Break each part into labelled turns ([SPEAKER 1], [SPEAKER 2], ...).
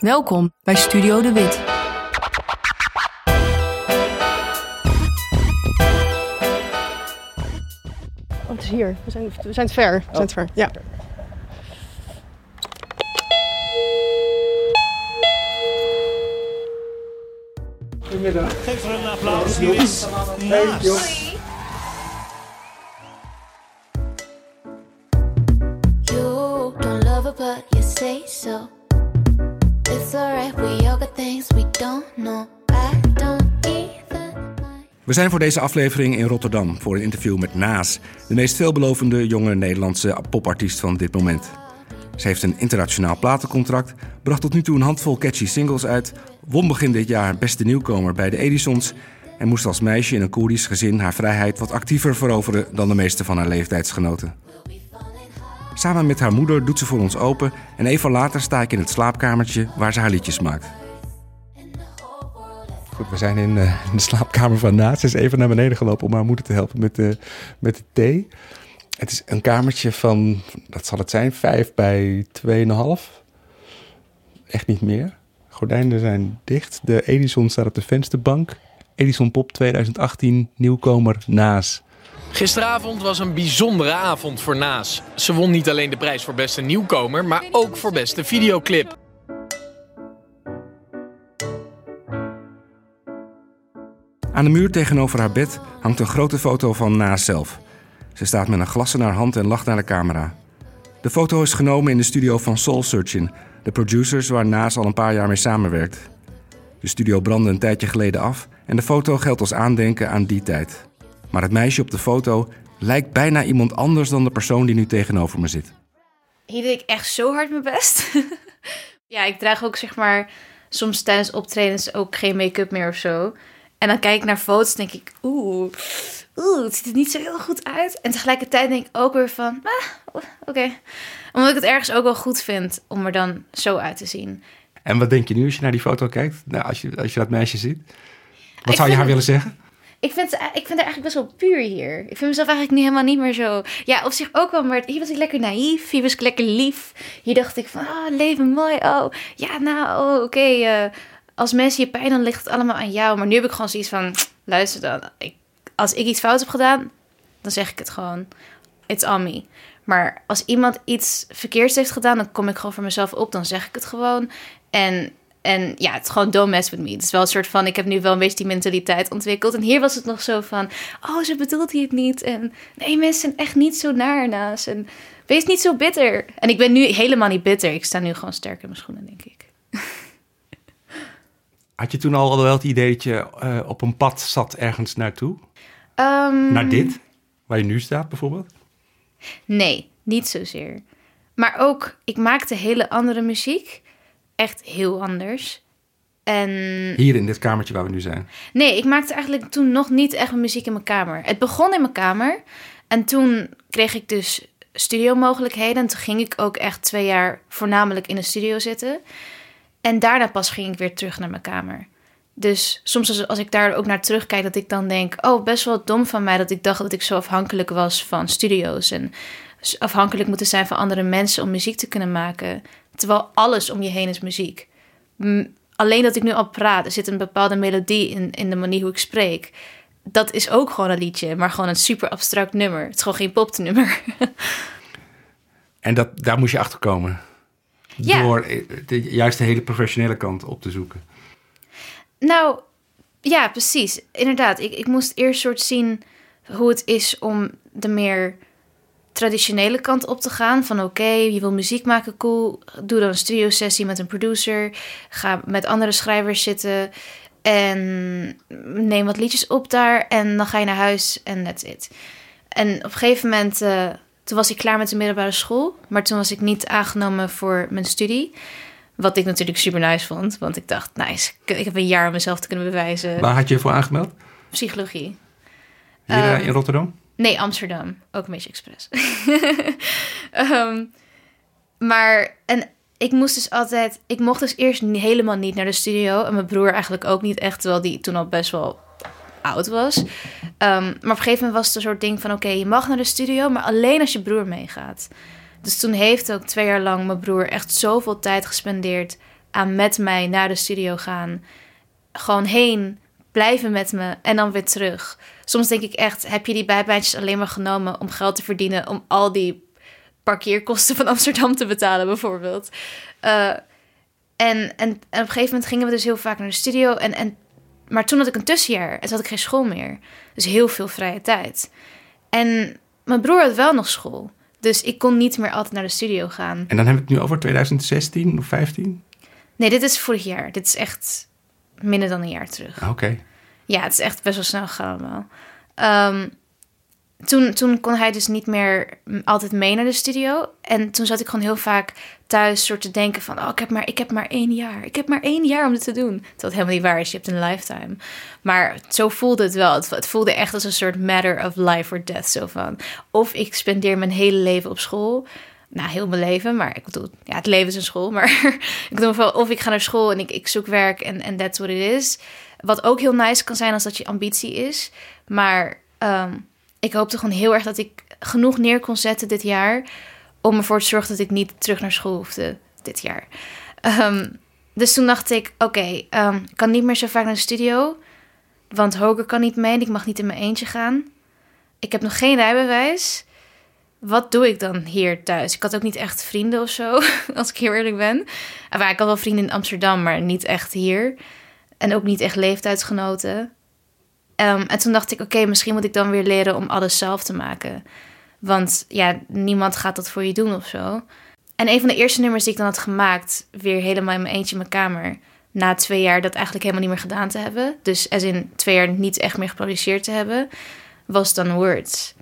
[SPEAKER 1] Welkom bij Studio De Wit.
[SPEAKER 2] Oh, het is hier. We zijn, we zijn ver. We zijn te ver. Ja.
[SPEAKER 3] Goedemiddag. Geef er een applaus. Hier is
[SPEAKER 4] We
[SPEAKER 5] zijn voor deze aflevering in Rotterdam voor een interview met Naas, de meest veelbelovende jonge Nederlandse popartiest van dit moment. Ze heeft een internationaal platencontract, bracht tot nu toe een handvol catchy singles uit, won begin dit jaar beste nieuwkomer bij de Edisons en moest als meisje in een Koerdisch gezin haar vrijheid wat actiever veroveren dan de meeste van haar leeftijdsgenoten. Samen met haar moeder doet ze voor ons open en even later sta ik in het slaapkamertje waar ze haar liedjes maakt. We zijn in, eh, in de slaapkamer van Naas. Ze is even naar beneden gelopen om haar moeder te helpen met de, met de thee. Het is een kamertje van, dat zal het zijn, 5 bij 2,5. Echt niet meer. Gordijnen zijn dicht. De Edison staat op de vensterbank. Edison Pop 2018, nieuwkomer Naas.
[SPEAKER 6] Gisteravond was een bijzondere avond voor Naas. Ze won niet alleen de prijs voor beste nieuwkomer, maar ook voor beste videoclip.
[SPEAKER 5] Aan de muur tegenover haar bed hangt een grote foto van Naas zelf. Ze staat met een glas in haar hand en lacht naar de camera. De foto is genomen in de studio van Soul Searching, de producers waar Naas al een paar jaar mee samenwerkt. De studio brandde een tijdje geleden af en de foto geldt als aandenken aan die tijd. Maar het meisje op de foto lijkt bijna iemand anders dan de persoon die nu tegenover me zit.
[SPEAKER 7] Hier deed ik echt zo hard mijn best. ja, ik draag ook zeg maar soms tijdens optredens ook geen make-up meer of zo. En dan kijk ik naar foto's en denk ik, oeh, oeh, het ziet er niet zo heel goed uit. En tegelijkertijd denk ik ook weer van, ah, oké. Omdat ik het ergens ook wel goed vind om er dan zo uit te zien.
[SPEAKER 5] En wat denk je nu als je naar die foto kijkt? Nou, als, je, als je dat meisje ziet? Wat
[SPEAKER 7] Ik
[SPEAKER 5] zou je haar willen zeggen?
[SPEAKER 7] Ik vind, ik vind het eigenlijk best wel puur hier. Ik vind mezelf eigenlijk niet, helemaal niet meer zo... Ja, op zich ook wel, maar hier was ik lekker naïef. Hier was ik lekker lief. Hier dacht ik van, ah, leven mooi. Oh, ja, nou, oh, oké. eh, als mensen je pijn, dan ligt het allemaal aan jou. Maar nu heb ik gewoon zoiets van, luister dan. Ik, als ik iets fout heb gedaan, dan zeg ik het gewoon. It's on me. Maar als iemand iets verkeerds heeft gedaan, dan kom ik gewoon voor mezelf op. Dan zeg ik het gewoon. En, en ja, het is gewoon don't mess with me. Het is wel een soort van, ik heb nu wel een beetje die mentaliteit ontwikkeld. En hier was het nog zo van, oh, ze bedoelt hij het niet. En nee, mensen zijn echt niet zo naar naast. En wees niet zo bitter. En ik ben nu helemaal niet bitter. Ik sta nu gewoon sterk in mijn schoenen, denk ik.
[SPEAKER 5] Had je toen al wel het idee dat je eh, op een pad zat ergens naartoe?
[SPEAKER 7] Ehm,
[SPEAKER 5] Naar dit? Waar je nu staat bijvoorbeeld?
[SPEAKER 7] Nee, niet zozeer. Maar ook, ik maakte hele andere muziek. Echt heel anders. En
[SPEAKER 5] Hier in dit kamertje waar we nu zijn.
[SPEAKER 7] nee, ik maakte eigenlijk toen nog niet echt muziek in mijn kamer. Het begon in mijn kamer. En toen kreeg ik dus studiomogelijkheden. En toen ging ik ook echt twee jaar voornamelijk in de studio zitten. En daarna pas ging ik weer terug naar mijn kamer. Dus soms als, als ik daar ook naar terugkijk, dat ik dan denk... oh, best wel dom van mij dat ik dacht dat ik zo afhankelijk was van studio's... en afhankelijk moeten zijn van andere mensen om muziek te kunnen maken. Terwijl alles om je heen is muziek. Alleen dat ik nu al praat, er zit een bepaalde melodie in, in de manier hoe ik spreek. Dat is ook gewoon een liedje, maar gewoon een super abstract nummer. Het is gewoon geen popnummer.
[SPEAKER 5] En dat, daar moest je achter komen.
[SPEAKER 7] Ja.
[SPEAKER 5] Door eh, de, juist de hele professionele kant op te zoeken.
[SPEAKER 7] Nou, ja, precies. Inderdaad, ik, ik moest eerst soort zien hoe het is om de meer traditionele kant op te gaan. Van oké, je wil muziek maken, cool. Doe dan een studio sessie met een producer. Ga met andere schrijvers zitten. En neem wat liedjes op daar. En dan ga je naar huis en that's it. En op een gegeven moment, eh, toen was ik klaar met de middelbare school. Maar toen was ik niet aangenomen voor mijn studie. Wat ik natuurlijk super nice vond. Want ik dacht, nice, ik- heb een jaar om mezelf te kunnen bewijzen.
[SPEAKER 5] Waar had je je voor aangemeld?
[SPEAKER 7] Psychologie.
[SPEAKER 5] Hier eh,
[SPEAKER 7] Ehm,
[SPEAKER 5] in Rotterdam?
[SPEAKER 7] Nee, Amsterdam. Ook een beetje expres. Ehm, maar, en ik moest dus altijd... Ik mocht dus eerst helemaal niet naar de studio. En mijn broer eigenlijk ook niet echt, terwijl die toen al best wel oud was. Ehm, maar op een gegeven moment was het een soort ding van... Oké, je mag naar de studio, maar alleen als je broer meegaat. Dus toen heeft ook twee jaar lang mijn broer echt zoveel tijd gespendeerd aan met mij naar de studio gaan. Gewoon heen, blijven met me en dan weer terug. Soms denk ik echt, heb je die bijbaantjes alleen maar genomen om geld te verdienen... om al die parkeerkosten van Amsterdam te betalen bijvoorbeeld. Uh, en, en, en, op een gegeven moment gingen we dus heel vaak naar de studio. En, en, maar toen had ik een tussenjaar en toen had ik geen school meer. Dus heel veel vrije tijd. En mijn broer had wel nog school. Dus ik kon niet meer altijd naar de studio gaan.
[SPEAKER 5] En dan hebben we het nu over 2016 of 15?
[SPEAKER 7] Nee, dit is vorig jaar. Dit is echt minder dan een jaar terug.
[SPEAKER 5] Oké.
[SPEAKER 7] Ja, het is echt best wel snel gegaan allemaal. Um, toen, toen kon hij dus niet meer altijd mee naar de studio. En toen zat ik gewoon heel vaak thuis soort te denken van... oh, ik heb maar, ik heb maar één jaar. Ik heb maar één jaar om dit te doen. Terwijl helemaal niet waar is. Je hebt een lifetime. Maar zo voelde het wel. Het, voelde echt als een soort matter of life or death. Zo van, of ik spendeer mijn hele leven op school... Nou, heel mijn leven, maar ik bedoel, ja, het leven is een school. Maar ik bedoel of ik ga naar school en ik, ik zoek werk en en that's what it is. Wat ook heel nice kan zijn als dat je ambitie is. Maar um, ik hoopte gewoon heel erg dat ik genoeg neer kon zetten dit jaar. Om ervoor te zorgen dat ik niet terug naar school hoefde dit jaar. Ehm, dus toen dacht ik: oké, ehm, ik kan niet meer zo vaak naar de studio. Want Hoger kan niet mee en ik mag niet in mijn eentje gaan. Ik heb nog geen rijbewijs. Wat doe ik dan hier thuis? Ik had ook niet echt vrienden of zo, als ik heel eerlijk ben. Maar ik had wel vrienden in Amsterdam, maar niet echt hier. En ook niet echt leeftijdsgenoten. Um, en toen dacht ik, oké, misschien moet ik dan weer leren om alles zelf te maken. Want ja, niemand gaat dat voor je doen of zo. En een van de eerste nummers die ik dan had gemaakt, weer helemaal in mijn eentje in mijn kamer. Na twee jaar dat eigenlijk helemaal niet meer gedaan te hebben. Dus als in twee jaar niet echt meer geproduceerd te hebben, was dan Words.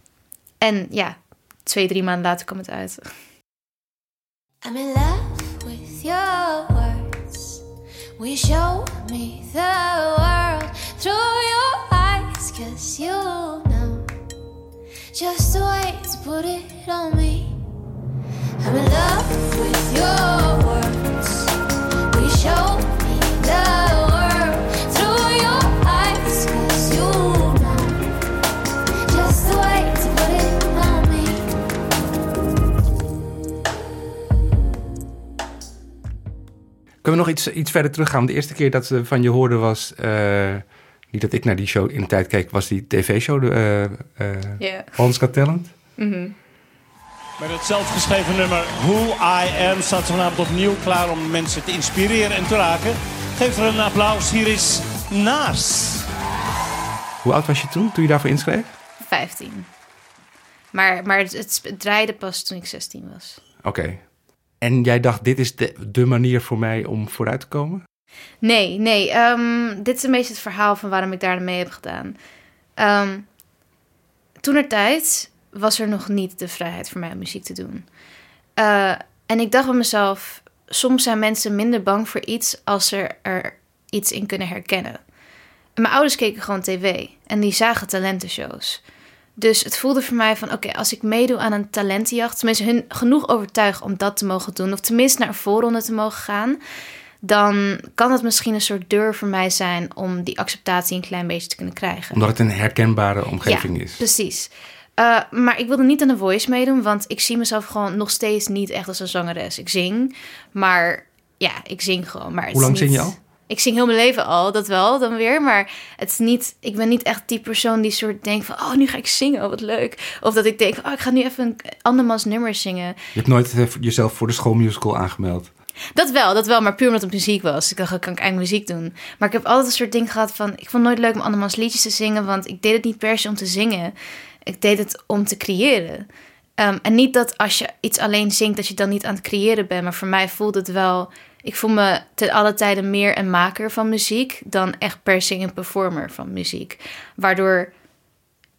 [SPEAKER 7] En ja, twee, drie maanden later kwam het uit. I'm in love with your words. We show me the world through your Cause you know just the put it on me. I'm in love with your words. We show me the world through your eyes. Cause you know just the way to put it on me.
[SPEAKER 5] Kunnen we nog iets, iets verder teruggaan? De eerste keer dat we van je hoorden was. Uh, niet dat ik naar die show in de tijd keek, was die tv-show, uh, uh, yeah. Hollands Got Talent.
[SPEAKER 3] Mm -hmm. Met het zelfgeschreven nummer Who I Am staat ze vanavond opnieuw klaar om mensen te inspireren en te raken. Geef er een applaus. Hier is Naas.
[SPEAKER 5] Hoe oud was je toen, toen je daarvoor inschreef?
[SPEAKER 7] 15. Maar, maar het, het draaide pas toen ik 16 was.
[SPEAKER 5] Oké. En jij dacht, dit is de, de manier voor mij om vooruit te komen?
[SPEAKER 7] Nee, nee. Um, dit is een beetje het verhaal van waarom ik daar mee heb gedaan. Um, toen er tijd was er nog niet de vrijheid voor mij om muziek te doen. Uh, en ik dacht bij mezelf, soms zijn mensen minder bang voor iets als ze er iets in kunnen herkennen. En mijn ouders keken gewoon tv en die zagen talentenshows. Dus het voelde voor mij van, oké, als ik meedoe aan een talentenjacht... tenminste hun genoeg overtuig om dat te mogen doen... of tenminste naar een voorronde te mogen gaan dan kan het misschien een soort deur voor mij zijn om die acceptatie een klein beetje te kunnen krijgen.
[SPEAKER 5] Omdat het een herkenbare omgeving ja, is.
[SPEAKER 7] Precies. Uh, maar ik wilde niet aan de voice meedoen, want ik zie mezelf gewoon nog steeds niet echt als een zangeres. Ik zing, maar ja, ik zing gewoon. Maar
[SPEAKER 5] Hoe lang
[SPEAKER 7] niet...
[SPEAKER 5] zing je al?
[SPEAKER 7] Ik zing heel mijn leven al, dat wel dan weer. Maar het is niet, ik ben niet echt die persoon die soort denkt van... oh, nu ga ik zingen, oh, wat leuk. Of dat ik denk oh, ik ga nu even een andermans nummer zingen. Je
[SPEAKER 5] hebt nooit eh, jezelf voor de schoolmusical aangemeld?
[SPEAKER 7] Dat wel, dat wel, maar puur omdat het muziek was. Ik dacht, kan ik eigenlijk muziek doen. Maar ik heb altijd een soort ding gehad van... Ik vond het nooit leuk om andermans liedjes te zingen... want ik deed het niet per se om te zingen. Ik deed het om te creëren. Um, en niet dat als je iets alleen zingt... dat je dan niet aan het creëren bent. Maar voor mij voelde het wel... Ik voel me ten alle tijden meer een maker van muziek... dan echt per se een performer van muziek. Waardoor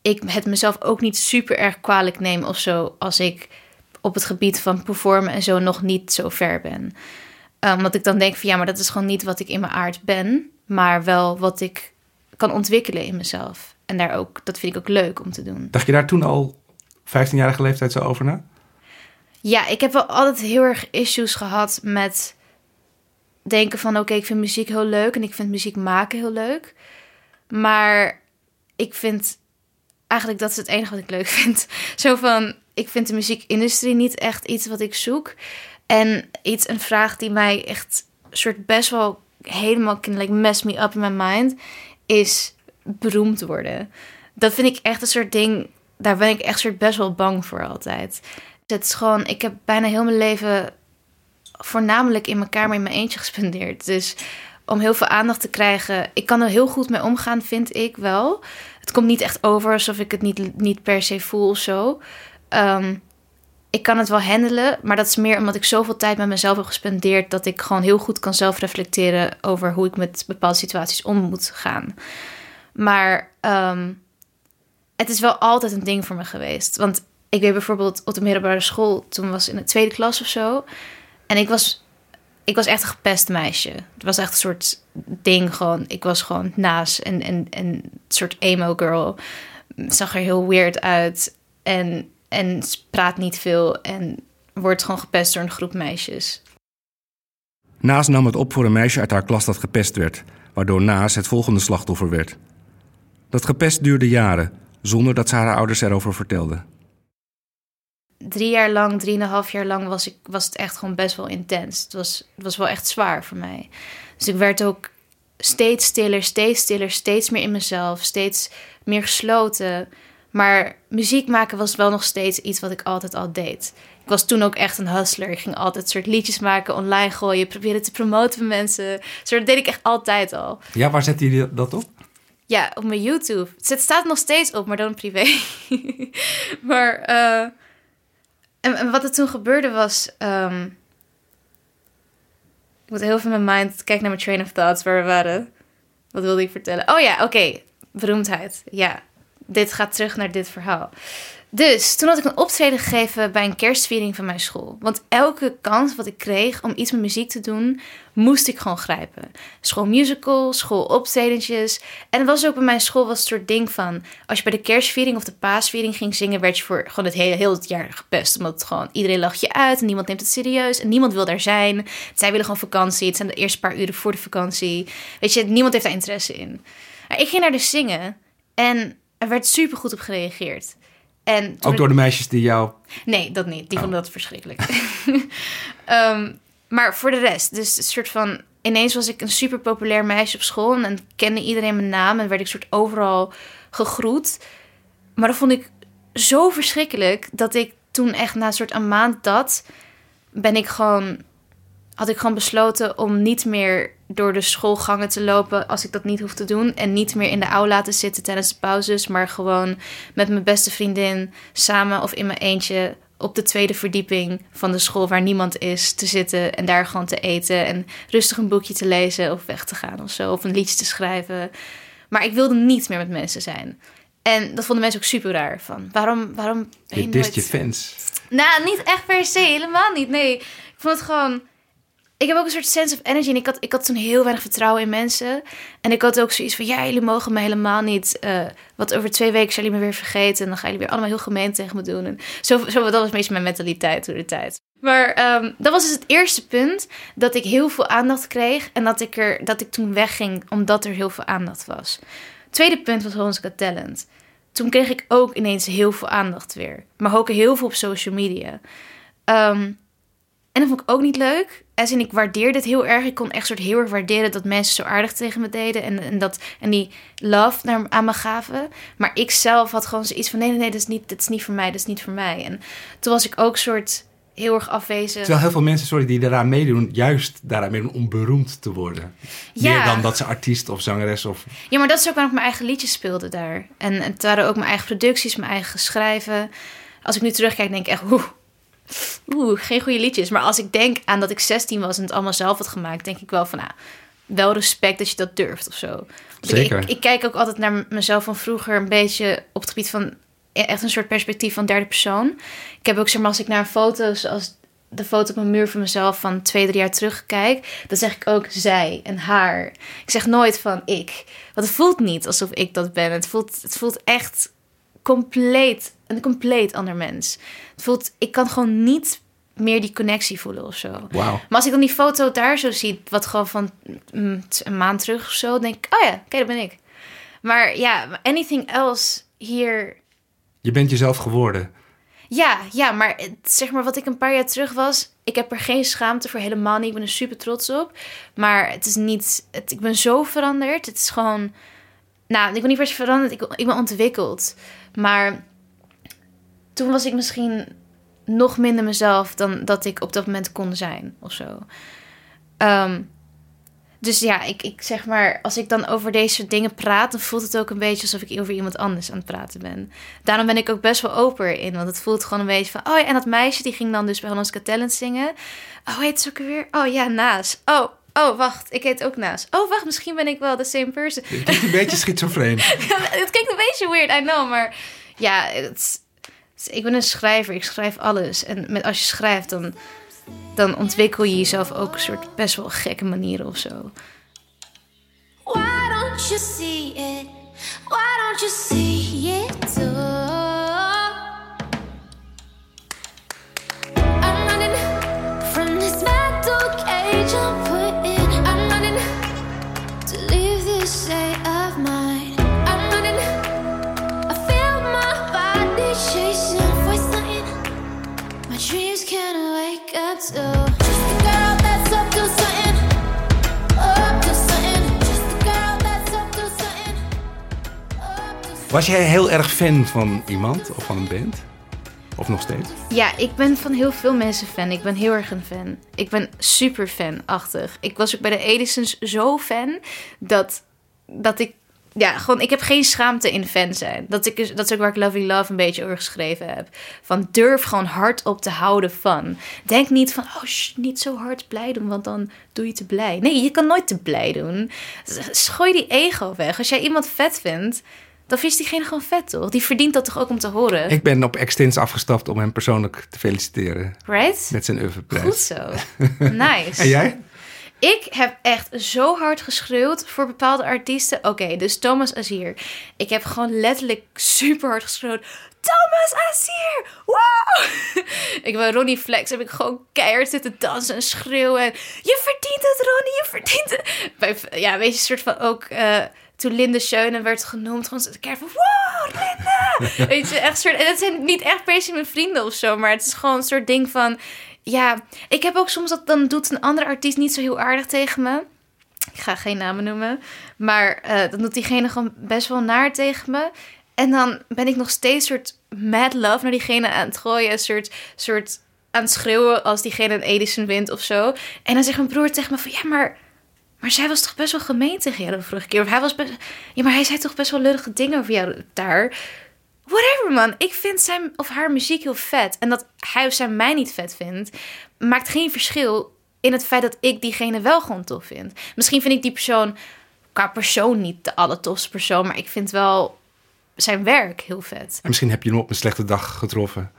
[SPEAKER 7] ik het mezelf ook niet super erg kwalijk neem of zo... als ik op het gebied van performen en zo nog niet zo ver ben. Um, ik dan denk van ja, maar dat is gewoon niet wat ik in mijn aard ben, maar wel wat ik kan ontwikkelen in mezelf. En daar ook, dat vind ik ook leuk om te doen.
[SPEAKER 5] Dacht je daar toen al 15-jarige leeftijd zo over na?
[SPEAKER 7] Ja, ik heb wel altijd heel erg issues gehad met denken van oké, ik vind muziek heel leuk en ik vind muziek maken heel leuk. Maar ik vind eigenlijk dat is het enige wat ik leuk vind. Zo van, ik vind de muziekindustrie niet echt iets wat ik zoek. En iets, een vraag die mij echt soort best wel helemaal like mess me up in my mind, is beroemd worden. Dat vind ik echt een soort ding, daar ben ik echt soort best wel bang voor altijd. Het is gewoon, ik heb bijna heel mijn leven voornamelijk in mijn kamer in mijn eentje gespendeerd. Dus om heel veel aandacht te krijgen, ik kan er heel goed mee omgaan, vind ik wel. Het komt niet echt over alsof ik het niet, niet per se voel of zo. Ehm, ik kan het wel handelen, maar dat is meer omdat ik zoveel tijd met mezelf heb gespendeerd dat ik gewoon heel goed kan zelf reflecteren over hoe ik met bepaalde situaties om moet gaan. Maar ehm, het is wel altijd een ding voor me geweest. Want ik weet bijvoorbeeld op de middelbare school, toen was in de tweede klas of zo. En ik was, ik was echt een gepest meisje. Het was echt een soort ding gewoon. Ik was gewoon naast en, en, en een soort emo girl. Zag er heel weird uit. En en praat niet veel en wordt gewoon gepest door een groep meisjes.
[SPEAKER 5] Naas nam het op voor een meisje uit haar klas dat gepest werd, waardoor Naas het volgende slachtoffer werd. Dat gepest duurde jaren, zonder dat ze haar ouders erover vertelde.
[SPEAKER 7] Drie jaar lang, drieënhalf jaar lang was, ik, was het echt gewoon best wel intens. Het was, het was wel echt zwaar voor mij. Dus ik werd ook steeds stiller, steeds stiller, steeds meer in mezelf, steeds meer gesloten. Maar muziek maken was wel nog steeds iets wat ik altijd al deed. Ik was toen ook echt een hustler. Ik ging altijd soort liedjes maken, online gooien, proberen te promoten met mensen. Zo dat deed ik echt altijd al.
[SPEAKER 5] Ja, waar zette je dat op?
[SPEAKER 7] Ja, op mijn YouTube. Het staat nog steeds op, maar dan privé. maar uh, en, en, wat er toen gebeurde was. Um, ik moet heel veel in mijn mind. Kijk naar mijn train of thoughts waar we waren. Wat wilde ik vertellen? Oh ja, oké. Okay. Beroemdheid. Ja dit gaat terug naar dit verhaal. Dus toen had ik een optreden gegeven bij een kerstviering van mijn school. Want elke kans wat ik kreeg om iets met muziek te doen, moest ik gewoon grijpen. Schoolmusical, schooloptredentjes. En het was ook bij mijn school was het soort ding van... als je bij de kerstviering of de paasviering ging zingen... werd je voor gewoon het hele, heel het jaar gepest. Omdat gewoon iedereen lacht je uit en niemand neemt het serieus. En niemand wil daar zijn. Zij willen gewoon vakantie. Het zijn de eerste paar uren voor de vakantie. Weet je, niemand heeft daar interesse in. Maar ik ging naar de zingen en er werd super goed op gereageerd. En
[SPEAKER 5] Ook door de meisjes die jou.
[SPEAKER 7] Nee, dat niet. Die oh. vonden dat verschrikkelijk. um, maar voor de rest, dus een soort van. Ineens was ik een super populair meisje op school en kende iedereen mijn naam en werd ik soort overal gegroet. Maar dat vond ik zo verschrikkelijk dat ik toen echt na een soort een maand dat ben ik gewoon had ik gewoon besloten om niet meer door de schoolgangen te lopen als ik dat niet hoef te doen. En niet meer in de aula te zitten tijdens de pauzes, maar gewoon met mijn beste vriendin samen of in mijn eentje op de tweede verdieping van de school waar niemand is te zitten en daar gewoon te eten en rustig een boekje te lezen of weg te gaan of zo, of een liedje te schrijven. Maar ik wilde niet meer met mensen zijn. En dat vonden mensen ook super raar. Van waarom, waarom
[SPEAKER 5] ben je, je je fans?
[SPEAKER 7] Nou, niet echt per se, helemaal niet. Nee, ik vond het gewoon ik heb ook een soort sense of energy. En ik had, ik had toen heel weinig vertrouwen in mensen. En ik had ook zoiets van: ja, jullie mogen me helemaal niet. Uh, wat over twee weken zijn jullie me weer vergeten. En dan gaan jullie weer allemaal heel gemeen tegen me doen. En zo, zo dat was meestal mijn mentaliteit door de tijd. Maar um, dat was dus het eerste punt. Dat ik heel veel aandacht kreeg. En dat ik, er, dat ik toen wegging omdat er heel veel aandacht was. Tweede punt was Holland's Got Talent. Toen kreeg ik ook ineens heel veel aandacht weer. Maar ook heel veel op social media. Um, en dat vond ik ook niet leuk. En ik waardeerde het heel erg. Ik kon echt soort heel erg waarderen dat mensen zo aardig tegen me deden. En, en, dat, en die love naar, aan me gaven. Maar ik zelf had gewoon zoiets van: nee, nee, nee, dat is niet, dat is niet voor mij. Dat is niet voor mij. En toen was ik ook soort heel erg afwezig.
[SPEAKER 5] Terwijl heel veel mensen, sorry, die daaraan meedoen, juist daaraan meedoen om beroemd te worden. Ja. Meer dan dat ze artiest of zangeres of...
[SPEAKER 7] Ja, maar dat is ook waarom ik mijn eigen liedjes speelde daar. En het waren ook mijn eigen producties, mijn eigen schrijven. Als ik nu terugkijk, denk ik echt, oeh, oeh, geen goede liedjes. Maar als ik denk aan dat ik 16 was en het allemaal zelf had gemaakt, denk ik wel van, nou, wel respect dat je dat durft of zo.
[SPEAKER 5] Zeker.
[SPEAKER 7] Ik, ik, kijk ook altijd naar mezelf van vroeger een beetje op het gebied van e-, echt een soort perspectief van derde persoon. Ik heb ook zeg maar als ik naar foto's als de foto op mijn muur van mezelf van twee, drie jaar terug kijk, dan zeg ik ook zij en haar. Ik zeg nooit van ik. Want het voelt niet alsof ik dat ben. Het voelt, het voelt echt compleet, een compleet ander mens. Het voelt, ik kan gewoon niet meer die connectie voelen of zo.
[SPEAKER 5] Wow.
[SPEAKER 7] Maar als ik dan die foto daar zo zie, wat gewoon van mm, een maand terug of zo, denk ik, oh ja, kijk, dat ben ik. Maar ja, anything else hier.
[SPEAKER 5] Je bent jezelf geworden.
[SPEAKER 7] Ja, ja, maar het- zeg maar wat ik een paar jaar terug was, ik heb er geen schaamte voor helemaal niet. Ik ben er super trots op. Maar het is niet, het, ik ben zo veranderd. Het is gewoon, nou, ik ben niet per se veranderd, ik, ik ben ontwikkeld. Maar toen was ik misschien nog minder mezelf dan dat ik op dat moment kon zijn of zo. Ehm, dus ja, ik, ik zeg maar, als ik dan over deze soort dingen praat, dan voelt het ook een beetje alsof ik over iemand anders aan het praten ben. Daarom ben ik ook best wel open in, want het voelt gewoon een beetje van, oh ja, en dat meisje die ging dan dus bij Hollands Got Talent zingen. Oh, heet ze ook weer? Oh ja, Naas. Oh, oh, wacht, ik heet ook Naas. Oh, wacht, misschien ben ik wel the same person.
[SPEAKER 5] Je klinkt een beetje schizofreen.
[SPEAKER 7] het klinkt een beetje weird, I know, maar ja, het, het- ik ben een schrijver, ik schrijf alles. En met, als je schrijft, dan, dan ontwikkel je jezelf ook een soort best wel gekke manieren of zo.
[SPEAKER 4] Why don't you see it? Why don't you see it
[SPEAKER 5] Was jij heel erg fan van iemand of van een band? Of nog steeds?
[SPEAKER 7] Ja, ik ben van heel veel mensen fan. Ik ben heel erg een fan. Ik ben super fan-achtig. Ik was ook bij de Edisons zo fan dat, dat ik... Ja, gewoon, ik heb geen schaamte in fan zijn. Dat, ik, is- dat is ook waar ik Lovely Love een beetje over geschreven heb. Van durf gewoon hard op te houden van. Denk niet van, oh, sh, niet zo hard blij doen, want dan doe je te blij. Nee, je kan nooit te blij doen. Gooi die ego weg. Als jij iemand vet vindt, dan is diegene gewoon vet, toch? Die verdient dat toch ook om te horen?
[SPEAKER 5] Ik ben op Extins afgestapt om hem persoonlijk te feliciteren
[SPEAKER 7] Right?
[SPEAKER 5] met zijn oeuvreprijs.
[SPEAKER 7] Goed zo. Nice.
[SPEAKER 5] En jij?
[SPEAKER 7] Ik heb echt zo hard geschreeuwd voor bepaalde artiesten. Oké, dus Thomas Azier. Ik heb gewoon letterlijk super hard geschreeuwd. Thomas Azier! Wow! ik ben Ronnie Flex. Heb ik gewoon keihard zitten dansen en schreeuwen. En, je verdient het, Ronnie, je verdient het. Bij, ja, weet je, een soort van ook... eh, toen Linde Schöne werd genoemd, gewoon zo keihard van... Wow, Linde! weet je, echt soort... En het zijn niet echt per se mijn vrienden of zo, maar het is gewoon een soort ding van... Ja, ik heb ook soms dat dan doet een andere artiest niet zo heel aardig tegen me. Ik ga geen namen noemen. Maar eh, dan doet diegene gewoon best wel naar tegen me. En dan ben ik nog steeds soort mad love naar diegene aan het gooien. Een soort, soort aan het schreeuwen als diegene een Edison wint of zo. En dan zegt mijn broer tegen me van... Ja, maar, maar zij was toch best wel gemeen tegen jou de vorige keer? Of hij was best... Ja, maar hij zei toch best wel lullige dingen over jou daar? Whatever, man. Ik vind zijn of haar muziek heel vet. En dat hij of zij mij niet vet vindt, maakt geen verschil in het feit dat ik diegene wel gewoon tof vind. Misschien vind ik die persoon qua persoon niet de allertofste persoon, maar ik vind wel zijn werk heel vet.
[SPEAKER 5] En misschien heb je hem op een slechte dag getroffen.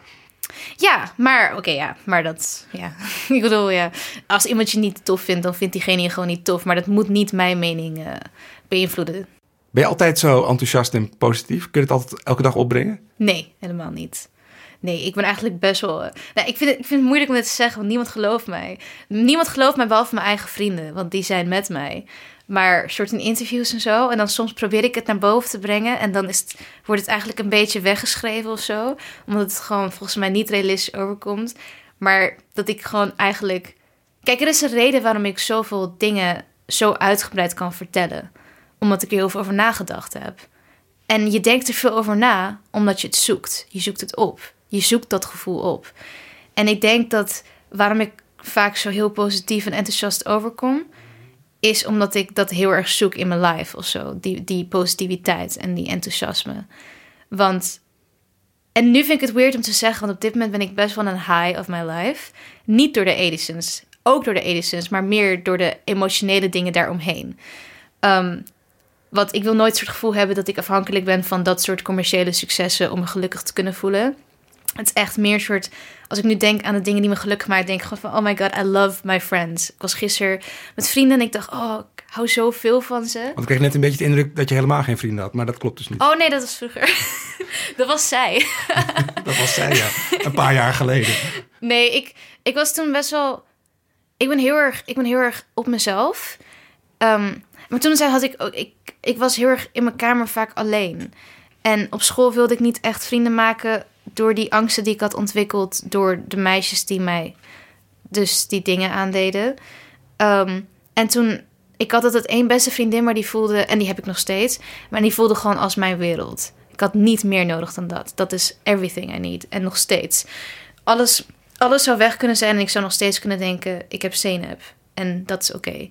[SPEAKER 7] Ja, maar oké, ja, maar dat, ja. ik bedoel, ja, als iemand je niet tof vindt, dan vindt diegene je gewoon niet tof. Maar dat moet niet mijn mening eh, beïnvloeden.
[SPEAKER 5] Ben je altijd zo enthousiast en positief? Kun je het altijd elke dag opbrengen?
[SPEAKER 7] Nee, helemaal niet. Nee, ik ben eigenlijk best wel. eh, nou, ik, vind het, ik vind het moeilijk om dit te zeggen, want niemand gelooft mij. Niemand gelooft mij behalve mijn eigen vrienden, want die zijn met mij. Maar soort in interviews en zo. En dan soms probeer ik het naar boven te brengen. En dan is het, wordt het eigenlijk een beetje weggeschreven of zo. Omdat het gewoon volgens mij niet realistisch overkomt. Maar dat ik gewoon eigenlijk. Kijk, er is een reden waarom ik zoveel dingen zo uitgebreid kan vertellen. Omdat ik er heel veel over nagedacht heb. En je denkt er veel over na, omdat je het zoekt. Je zoekt het op. Je zoekt dat gevoel op. En ik denk dat waarom ik vaak zo heel positief en enthousiast overkom, is omdat ik dat heel erg zoek in mijn life of zo. Die, die positiviteit en die enthousiasme. Want, en nu vind ik het weird om te zeggen, want op dit moment ben ik best wel een high of my life. Niet door de Edisons, ook door de Edisons, maar meer door de emotionele dingen daaromheen. Um, want ik wil nooit het soort gevoel hebben dat ik afhankelijk ben van dat soort commerciële successen om me gelukkig te kunnen voelen. Het is echt meer soort, als ik nu denk aan de dingen die me gelukkig maken, denk ik gewoon van, oh my god, I love my friends. Ik was gisteren met vrienden en ik dacht, oh, ik hou zoveel van ze.
[SPEAKER 5] Want ik kreeg net een beetje de indruk dat je helemaal geen vrienden had, maar dat klopt dus niet.
[SPEAKER 7] Oh nee, dat was vroeger. dat was zij.
[SPEAKER 5] Dat was zij, ja. Een paar jaar geleden.
[SPEAKER 7] Nee, ik, ik was toen best wel. Ik ben heel erg, ik ben heel erg op mezelf. Ehm, maar toen zei, had ik ook. Ik, ik was heel erg in mijn kamer vaak alleen. En op school wilde ik niet echt vrienden maken door die angsten die ik had ontwikkeld door de meisjes die mij dus die dingen aandeden. Ehm, en toen, ik had altijd één beste vriendin, maar die voelde, en die heb ik nog steeds, maar die voelde gewoon als mijn wereld. Ik had niet meer nodig dan dat. Dat is everything I need. En nog steeds. Alles, alles zou weg kunnen zijn en ik zou nog steeds kunnen denken, ik heb zenuw. En dat is oké.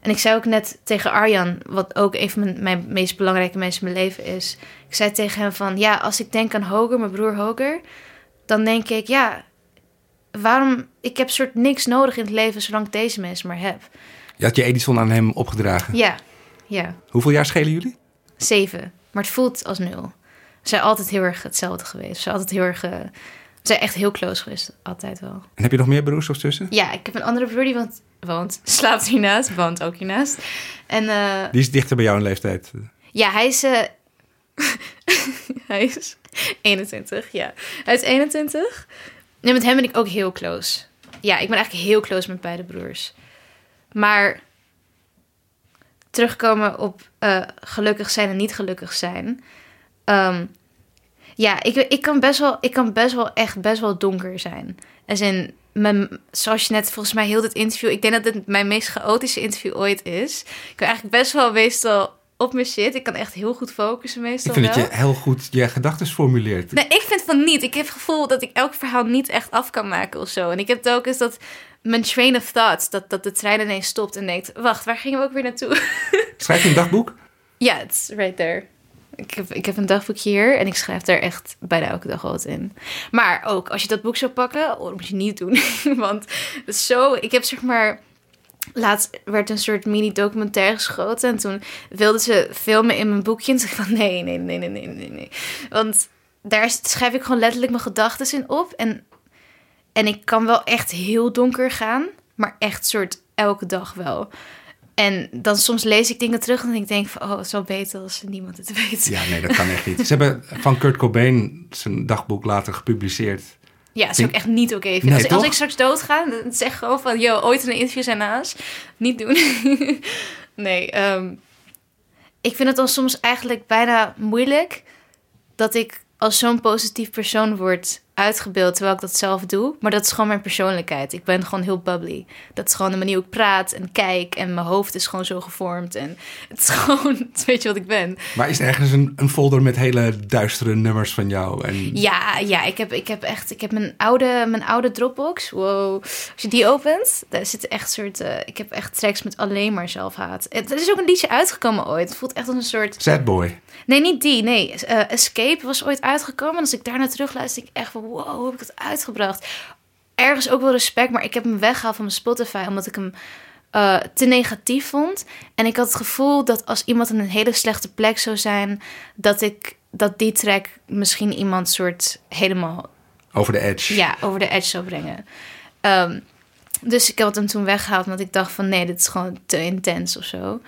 [SPEAKER 7] En ik zei ook net tegen Arjan, wat ook een van mijn, mijn meest belangrijke mensen in mijn leven is. Ik zei tegen hem van, ja, als ik denk aan Hoger, mijn broer Hoger, dan denk ik, ja, waarom, ik heb soort niks nodig in het leven zolang ik deze mensen maar heb.
[SPEAKER 5] Je had je Edison aan hem opgedragen.
[SPEAKER 7] Ja, ja,
[SPEAKER 5] Hoeveel jaar schelen jullie?
[SPEAKER 7] zeven. Maar het voelt als nul. Ze zijn altijd heel erg hetzelfde geweest. Ze zijn altijd heel erg, eh, zijn echt heel close geweest, altijd wel.
[SPEAKER 5] En heb je nog meer broers of zussen?
[SPEAKER 7] Ja, ik heb een andere broer die woont, woont slaapt hiernaast, woont ook hiernaast. En eh,
[SPEAKER 5] Die is dichter bij jou in leeftijd.
[SPEAKER 7] Ja, hij is. eh, hij is 21, ja. Hij is 21. En met hem ben ik ook heel close. Ja, ik ben eigenlijk heel close met beide broers. Maar terugkomen op eh, gelukkig zijn en niet gelukkig zijn. Ehm, ja, ik, ik, kan best wel, ik kan best wel echt best wel donker zijn. En in mijn, zoals je net volgens mij heel dit interview... Ik denk dat dit mijn meest chaotische interview ooit is. Ik ben eigenlijk best wel meestal op mijn shit. Ik kan echt heel goed focussen meestal
[SPEAKER 5] Ik vind dat
[SPEAKER 7] wel.
[SPEAKER 5] je heel goed je gedachten formuleert.
[SPEAKER 7] Nee, ik vind van niet. Ik heb het gevoel dat ik elk verhaal niet echt af kan maken of zo. En ik heb het ook eens dat mijn train of thoughts, dat, dat de trein ineens stopt en denkt, wacht, waar gingen we ook weer naartoe?
[SPEAKER 5] Schrijf je een dagboek?
[SPEAKER 7] Ja, het is right there. Ik heb, ik heb een dagboekje hier en ik schrijf daar echt bijna elke dag wat in. Maar ook, als je dat boek zou pakken, oh, dat moet je niet doen. Want zo, ik heb zeg maar... Laatst werd een soort mini-documentaire geschoten. En toen wilden ze filmen in mijn boekje. En toen dacht ik van nee, nee, nee, nee, nee, nee, nee. Want daar schrijf ik gewoon letterlijk mijn gedachten in op. En, en ik kan wel echt heel donker gaan. Maar echt soort elke dag wel. En dan soms lees ik dingen terug en ik denk van... oh, het is wel beter als niemand het weet.
[SPEAKER 5] Ja, nee, dat kan echt niet. Ze hebben van Kurt Cobain zijn dagboek later gepubliceerd.
[SPEAKER 7] Ja, dat is ook echt niet oké.
[SPEAKER 5] Nee,
[SPEAKER 7] als, ik straks doodga, dan zeg gewoon van... yo, ooit een interview zijn naast. Niet doen. nee, ehm, ik vind het dan soms eigenlijk bijna moeilijk... dat ik als zo'n positief persoon word uitgebeeld... terwijl ik dat zelf doe. Maar dat is gewoon mijn persoonlijkheid. Ik ben gewoon heel bubbly. Dat is gewoon de manier hoe ik praat en kijk... en mijn hoofd is gewoon zo gevormd. En het is gewoon... weet je wat ik ben?
[SPEAKER 5] Maar is er ergens een, een folder met hele duistere nummers van jou? En...
[SPEAKER 7] Ja, ja ik, heb, ik heb echt ik heb mijn oude, mijn oude Dropbox. Wow. Als je die opent, daar zit echt soort. eh, ik heb echt tracks met alleen maar zelfhaat. Het- Er is ook een liedje uitgekomen ooit. Het voelt echt als een soort.
[SPEAKER 5] Sad Boy.
[SPEAKER 7] Nee, niet die. Nee, eh, Escape was ooit uitgekomen. En als ik daarna terug luister, denk ik echt van wow, hoe heb ik dat uitgebracht? Ergens ook wel respect, maar ik heb hem weggehaald van mijn Spotify omdat ik hem eh, te negatief vond. En ik had het gevoel dat als iemand in een hele slechte plek zou zijn, dat ik dat die track misschien iemand soort helemaal
[SPEAKER 5] Over de edge.
[SPEAKER 7] ja, over de edge zou brengen. Ehm, dus ik had hem toen weggehaald, want ik dacht van nee, dit is gewoon te intens of zo.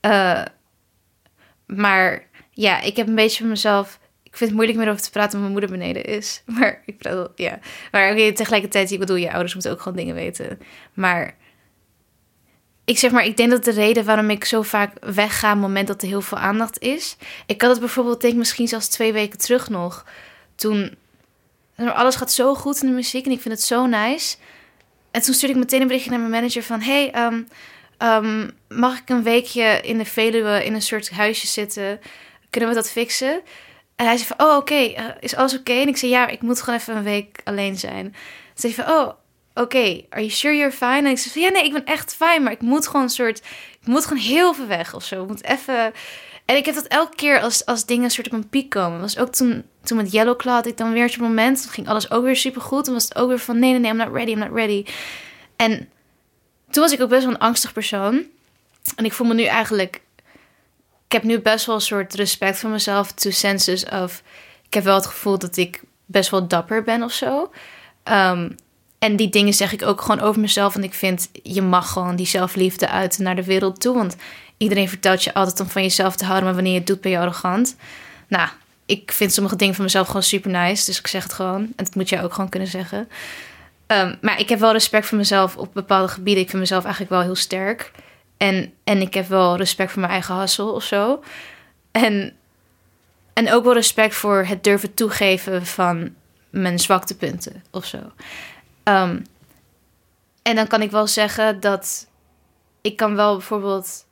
[SPEAKER 7] Eh, maar ja, ik heb een beetje van mezelf. Ik vind het moeilijk meer over te praten, omdat mijn moeder beneden is. Maar ik bedoel, ja. Maar oké, tegelijkertijd, ik bedoel, je ouders moeten ook gewoon dingen weten. Maar ik zeg maar, ik denk dat de reden waarom ik zo vaak wegga op het moment dat er heel veel aandacht is. Ik had het bijvoorbeeld, denk misschien zelfs twee weken terug nog. Toen alles gaat zo goed in de muziek en ik vind het zo nice. En toen stuurde ik meteen een berichtje naar mijn manager van... Hey, ehm, ehm, mag ik een weekje in de Veluwe in een soort huisje zitten? Kunnen we dat fixen? En hij zei van, oh, oké, eh, is alles oké? En ik zei, ja, ik moet gewoon even een week alleen zijn. Toen zei van, oh, oké, are you sure you're fine? En ik zei van, ja, nee, ik ben echt fijn, maar ik moet gewoon een soort... Ik moet gewoon heel veel weg of zo. Ik moet even... En ik heb dat elke keer als, als dingen een soort op een piek komen. Was ook toen, toen met Yellow Claw had ik dan weer zo'n moment. Toen ging alles ook weer super goed. Toen was het ook weer van nee, nee, nee, I'm not ready, I'm not ready. En toen was ik ook best wel een angstig persoon. En ik voel me nu eigenlijk... Ik heb nu best wel een soort respect voor mezelf. To senses of... Ik heb wel het gevoel dat ik best wel dapper ben of zo. Ehm, en die dingen zeg ik ook gewoon over mezelf. Want ik vind, je mag gewoon die zelfliefde uit naar de wereld toe. Want iedereen vertelt je altijd om van jezelf te houden. Maar wanneer je het doet, ben je arrogant. Nou, ik vind sommige dingen van mezelf gewoon super nice. Dus ik zeg het gewoon. En dat moet jij ook gewoon kunnen zeggen. Ehm, maar ik heb wel respect voor mezelf op bepaalde gebieden. Ik vind mezelf eigenlijk wel heel sterk. En, en ik heb wel respect voor mijn eigen hassel of zo. En, en ook wel respect voor het durven toegeven van mijn zwaktepunten of zo. Ehm, en dan kan ik wel zeggen dat ik kan wel bijvoorbeeld.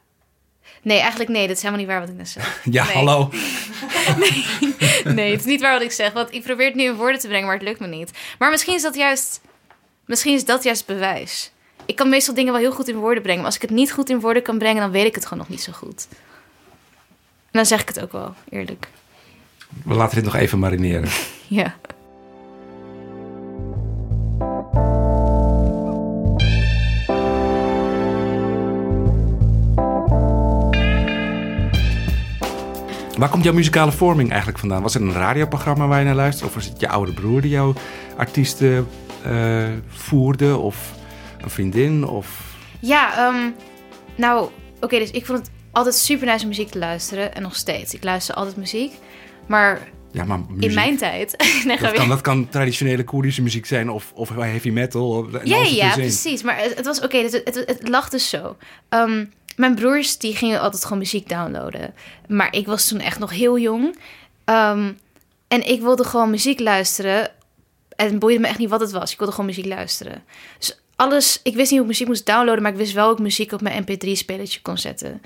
[SPEAKER 7] Nee, eigenlijk nee, dat is helemaal niet waar wat ik net zeg.
[SPEAKER 5] Ja,
[SPEAKER 7] Nee.
[SPEAKER 5] hallo.
[SPEAKER 7] Nee, het is niet waar wat ik zeg. Want ik probeer het nu in woorden te brengen, maar het lukt me niet. Maar misschien is dat juist, misschien is dat juist bewijs. Ik kan meestal dingen wel heel goed in woorden brengen. Maar als ik het niet goed in woorden kan brengen, dan weet ik het gewoon nog niet zo goed. En dan zeg ik het ook wel, eerlijk.
[SPEAKER 5] We laten dit nog even marineren.
[SPEAKER 7] Ja.
[SPEAKER 5] Waar komt jouw muzikale vorming eigenlijk vandaan? Was het een radioprogramma waar je naar luisterde? Of was het je oude broer die jouw artiesten eh, voerde? Of een vriendin? Of...
[SPEAKER 7] Ja, ehm, nou, oké, dus ik vond het altijd super nice om muziek te luisteren. En nog steeds. Ik luister altijd muziek. Maar
[SPEAKER 5] Ja, maar muziek.
[SPEAKER 7] in mijn tijd... nee,
[SPEAKER 5] Dat kan, dat kan traditionele Koerdische muziek zijn of, of heavy metal.
[SPEAKER 7] Ja, ja, precies. Maar het, het was oké, dus het, het, het lag dus zo. Ehm, mijn broers die gingen altijd gewoon muziek downloaden. Maar ik was toen echt nog heel jong. Ehm, en ik wilde gewoon muziek luisteren. En het boeide me echt niet wat het was. Ik wilde gewoon muziek luisteren. Dus alles, ik wist niet hoe ik muziek moest downloaden, maar ik wist wel hoe ik muziek op mijn mp3-spelertje kon zetten.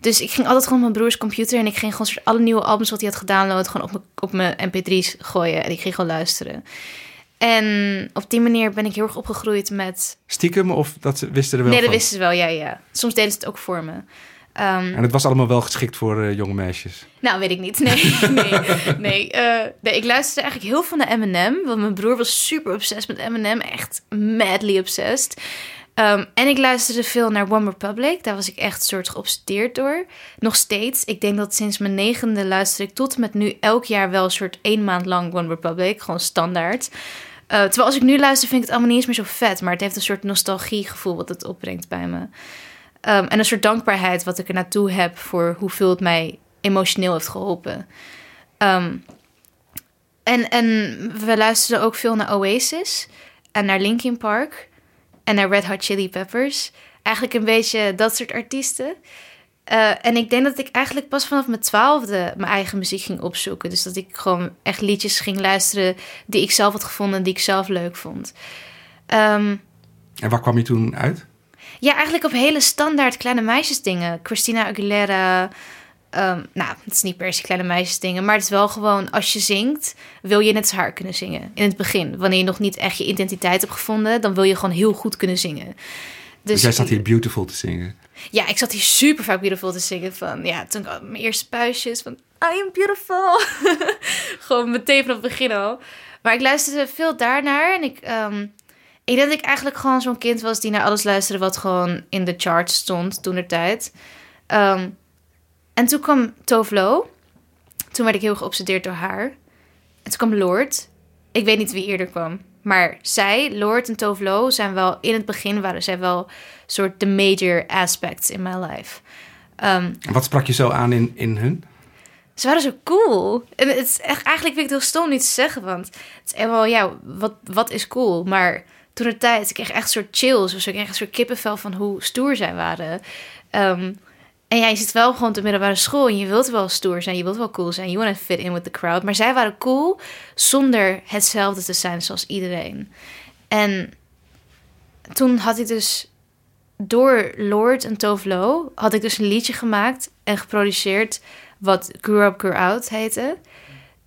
[SPEAKER 7] Dus ik ging altijd gewoon op mijn broers computer en ik ging gewoon alle nieuwe albums wat hij had gedownload gewoon op mijn, op mijn mp3's gooien en ik ging gewoon luisteren. En op die manier ben ik heel erg opgegroeid met
[SPEAKER 5] Stiekem of dat ze- wisten er wel
[SPEAKER 7] Nee, dat
[SPEAKER 5] van?
[SPEAKER 7] wisten ze wel, ja, ja. Soms deden ze het ook voor me. Ehm,
[SPEAKER 5] En het was allemaal wel geschikt voor eh, jonge meisjes.
[SPEAKER 7] nou, weet ik niet. Nee, nee, nee, eh, nee. Ik luisterde eigenlijk heel veel naar Eminem. Want mijn broer was super obsessed met Eminem. Echt madly obsessed. Ehm, en ik luisterde veel naar One Republic. Daar was ik echt soort geobsedeerd door. Nog steeds. Ik denk dat sinds mijn negende luister ik tot en met nu elk jaar wel een soort één maand lang One Republic. Gewoon standaard. Eh, terwijl als ik nu luister vind ik het allemaal niet eens meer zo vet. Maar het heeft een soort nostalgiegevoel wat het opbrengt bij me. Ehm, en een soort dankbaarheid wat ik er naartoe heb voor hoeveel het mij emotioneel heeft geholpen. Ehm, en, en we luisterden ook veel naar Oasis en naar Linkin Park en naar Red Hot Chili Peppers. Eigenlijk een beetje dat soort artiesten. Eh, en ik denk dat ik eigenlijk pas vanaf mijn twaalfde mijn eigen muziek ging opzoeken. Dus dat ik gewoon echt liedjes ging luisteren die ik zelf had gevonden en die ik zelf leuk vond. Ehm,
[SPEAKER 5] En waar kwam je toen uit?
[SPEAKER 7] Ja, eigenlijk op hele standaard kleine meisjesdingen. Christina Aguilera. ehm, nou, het is niet per se kleine meisjesdingen. Maar het is wel gewoon, als je zingt, wil je net als haar kunnen zingen. In het begin. Wanneer je nog niet echt je identiteit hebt gevonden, dan wil je gewoon heel goed kunnen zingen.
[SPEAKER 5] Dus jij zat hier beautiful te zingen.
[SPEAKER 7] Ja, ik zat hier super vaak beautiful te zingen. Van, ja, toen ik mijn eerste puistjes van I am beautiful. Gewoon meteen vanaf het begin al. Maar ik luisterde veel daarnaar. En ik, ehm, ik denk dat ik eigenlijk gewoon zo'n kind was die naar alles luisterde wat gewoon in de charts stond toen de tijd. Ehm, en toen kwam Tovlo. Toen werd ik heel geobsedeerd door haar. En toen kwam Lord. Ik weet niet wie eerder kwam. Maar zij, Lord en Tovlo, zijn wel in het begin waren zij wel soort de major aspects in my life. Ehm,
[SPEAKER 5] wat sprak je zo aan in, in hun?
[SPEAKER 7] ze waren zo cool. En het is echt, eigenlijk vind ik het heel stom niet te zeggen, want het is wel, ja, wat, wat is cool? Maar toen de tijd, ik kreeg echt een soort chills of. Ik een soort kippenvel van hoe stoer zij waren. Ehm, en ja, je zit wel gewoon de middelbare school en je wilt wel stoer zijn, je wilt wel cool zijn. You want to fit in with the crowd. Maar zij waren cool zonder hetzelfde te zijn zoals iedereen. En toen had ik dus door Lord en Tovlo had ik dus een liedje gemaakt en geproduceerd wat Grew Up, Grew Out heette.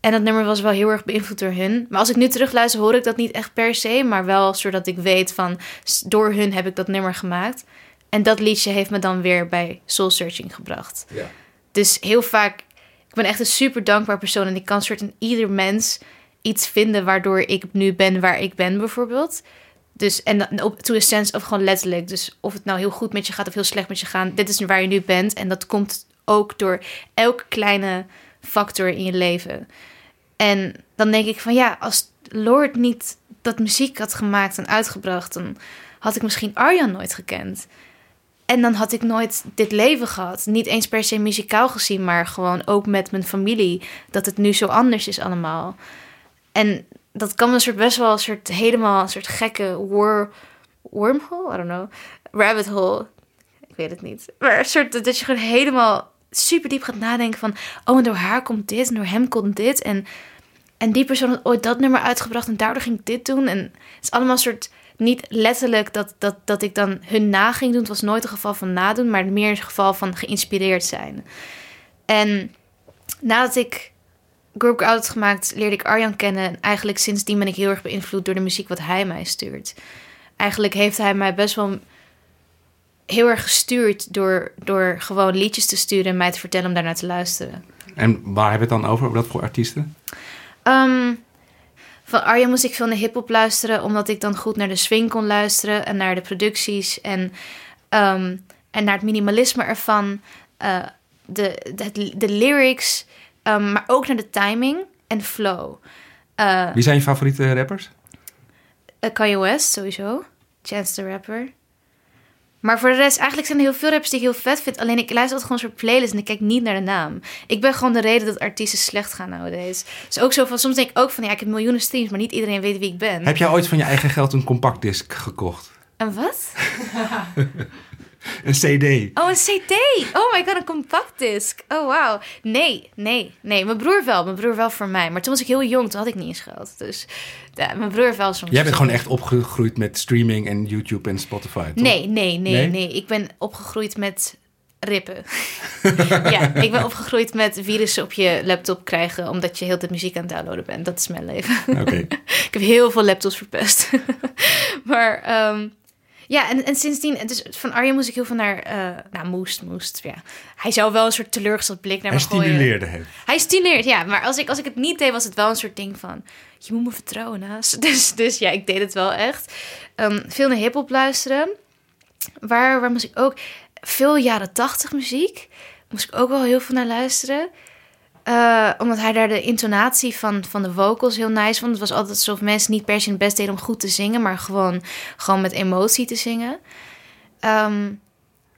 [SPEAKER 7] En dat nummer was wel heel erg beïnvloed door hun. Maar als ik nu terugluister, hoor ik dat niet echt per se. Maar wel zodat ik weet van, door hun heb ik dat nummer gemaakt. En dat liedje heeft me dan weer bij Soul Searching gebracht. Dus heel vaak, ik ben echt een super dankbaar persoon. En ik kan soort in ieder mens iets vinden waardoor ik nu ben waar ik ben bijvoorbeeld. Dus en op to a sense of gewoon letterlijk. Dus of het nou heel goed met je gaat of heel slecht met je gaat. Dit is waar je nu bent. En dat komt ook door elke kleine factor in je leven. En dan denk ik van ja, als Lord niet dat muziek had gemaakt en uitgebracht, dan had ik misschien Arjan nooit gekend. En dan had ik nooit dit leven gehad. Niet eens per se muzikaal gezien, maar gewoon ook met mijn familie. Dat het nu zo anders is allemaal. En dat kan een soort best wel een soort helemaal een soort gekke wor, wormhole, I don't know, rabbit hole. Ik weet het niet. Maar een soort dat je gewoon helemaal super diep gaat nadenken van, oh en door haar komt dit en door hem komt dit en en die persoon had ooit dat nummer uitgebracht en daardoor ging ik dit doen. En het is allemaal een soort, niet letterlijk dat, dat, dat ik dan hun na ging doen. Het was nooit een geval van nadoen, maar meer een geval van geïnspireerd zijn. En nadat ik Group Out had gemaakt, leerde ik Arjan kennen. En eigenlijk sindsdien ben ik heel erg beïnvloed door de muziek wat hij mij stuurt. Eigenlijk heeft hij mij best wel heel erg gestuurd door, door gewoon liedjes te sturen en mij te vertellen om daarnaar te luisteren.
[SPEAKER 5] En waar hebben we het dan over? Wat voor artiesten?
[SPEAKER 7] Ehm, van Arjen moest ik veel naar hip-hop luisteren, omdat ik dan goed naar de swing kon luisteren en naar de producties en, ehm, en naar het minimalisme ervan, eh, de, de, de lyrics, ehm, maar ook naar de timing en flow. Eh,
[SPEAKER 5] Wie zijn je favoriete rappers?
[SPEAKER 7] eh, Kanye West sowieso, Chance the Rapper. Maar voor de rest, eigenlijk zijn er heel veel rappers die ik heel vet vind. Alleen ik luister altijd gewoon een soort playlist en ik kijk niet naar de naam. Ik ben gewoon de reden dat artiesten slecht gaan nowadays. Dus ook zo van, soms denk ik ook van, ja, ik heb miljoenen streams, maar niet iedereen weet wie ik ben.
[SPEAKER 5] Heb jij ooit van je eigen geld een compactdisc gekocht?
[SPEAKER 7] Een wat?
[SPEAKER 5] Een CD?
[SPEAKER 7] Oh, een CD. Oh my god, een compact disc. Oh wow. Nee, nee, nee. Mijn broer wel. Mijn broer wel voor mij. Maar toen was ik heel jong, toen had ik niet eens geld. Dus ja, mijn broer wel soms.
[SPEAKER 5] Jij bent gewoon echt opgegroeid met streaming en YouTube en Spotify, toch?
[SPEAKER 7] Nee, nee, nee,
[SPEAKER 5] Nee?
[SPEAKER 7] nee, Ik ben opgegroeid met rippen. ja, ik ben opgegroeid met virussen op je laptop krijgen... omdat je heel de muziek aan het downloaden bent. Dat is mijn leven.
[SPEAKER 5] Oké.
[SPEAKER 7] ik heb heel veel laptops verpest. maar ehm, ja, en, en sindsdien... Dus van Arjen moest ik heel veel naar... eh nou, moest, moest, ja. Hij zou wel een soort teleurgesteld blik naar
[SPEAKER 5] Hij
[SPEAKER 7] me gooien.
[SPEAKER 5] stimuleerde het.
[SPEAKER 7] Hij stimuleert, ja. Maar als ik, als ik het niet deed, was het wel een soort ding van... Je moet me vertrouwen, naast. Dus, dus ja, ik deed het wel echt. Ehm, veel naar hiphop luisteren. Waar, waar moest ik ook... Veel jaren tachtig muziek. Moest ik ook wel heel veel naar luisteren. Eh, omdat hij daar de intonatie van, van de vocals heel nice vond. Het was altijd alsof mensen niet per se hun best deden om goed te zingen... maar gewoon, gewoon met emotie te zingen. Ehm,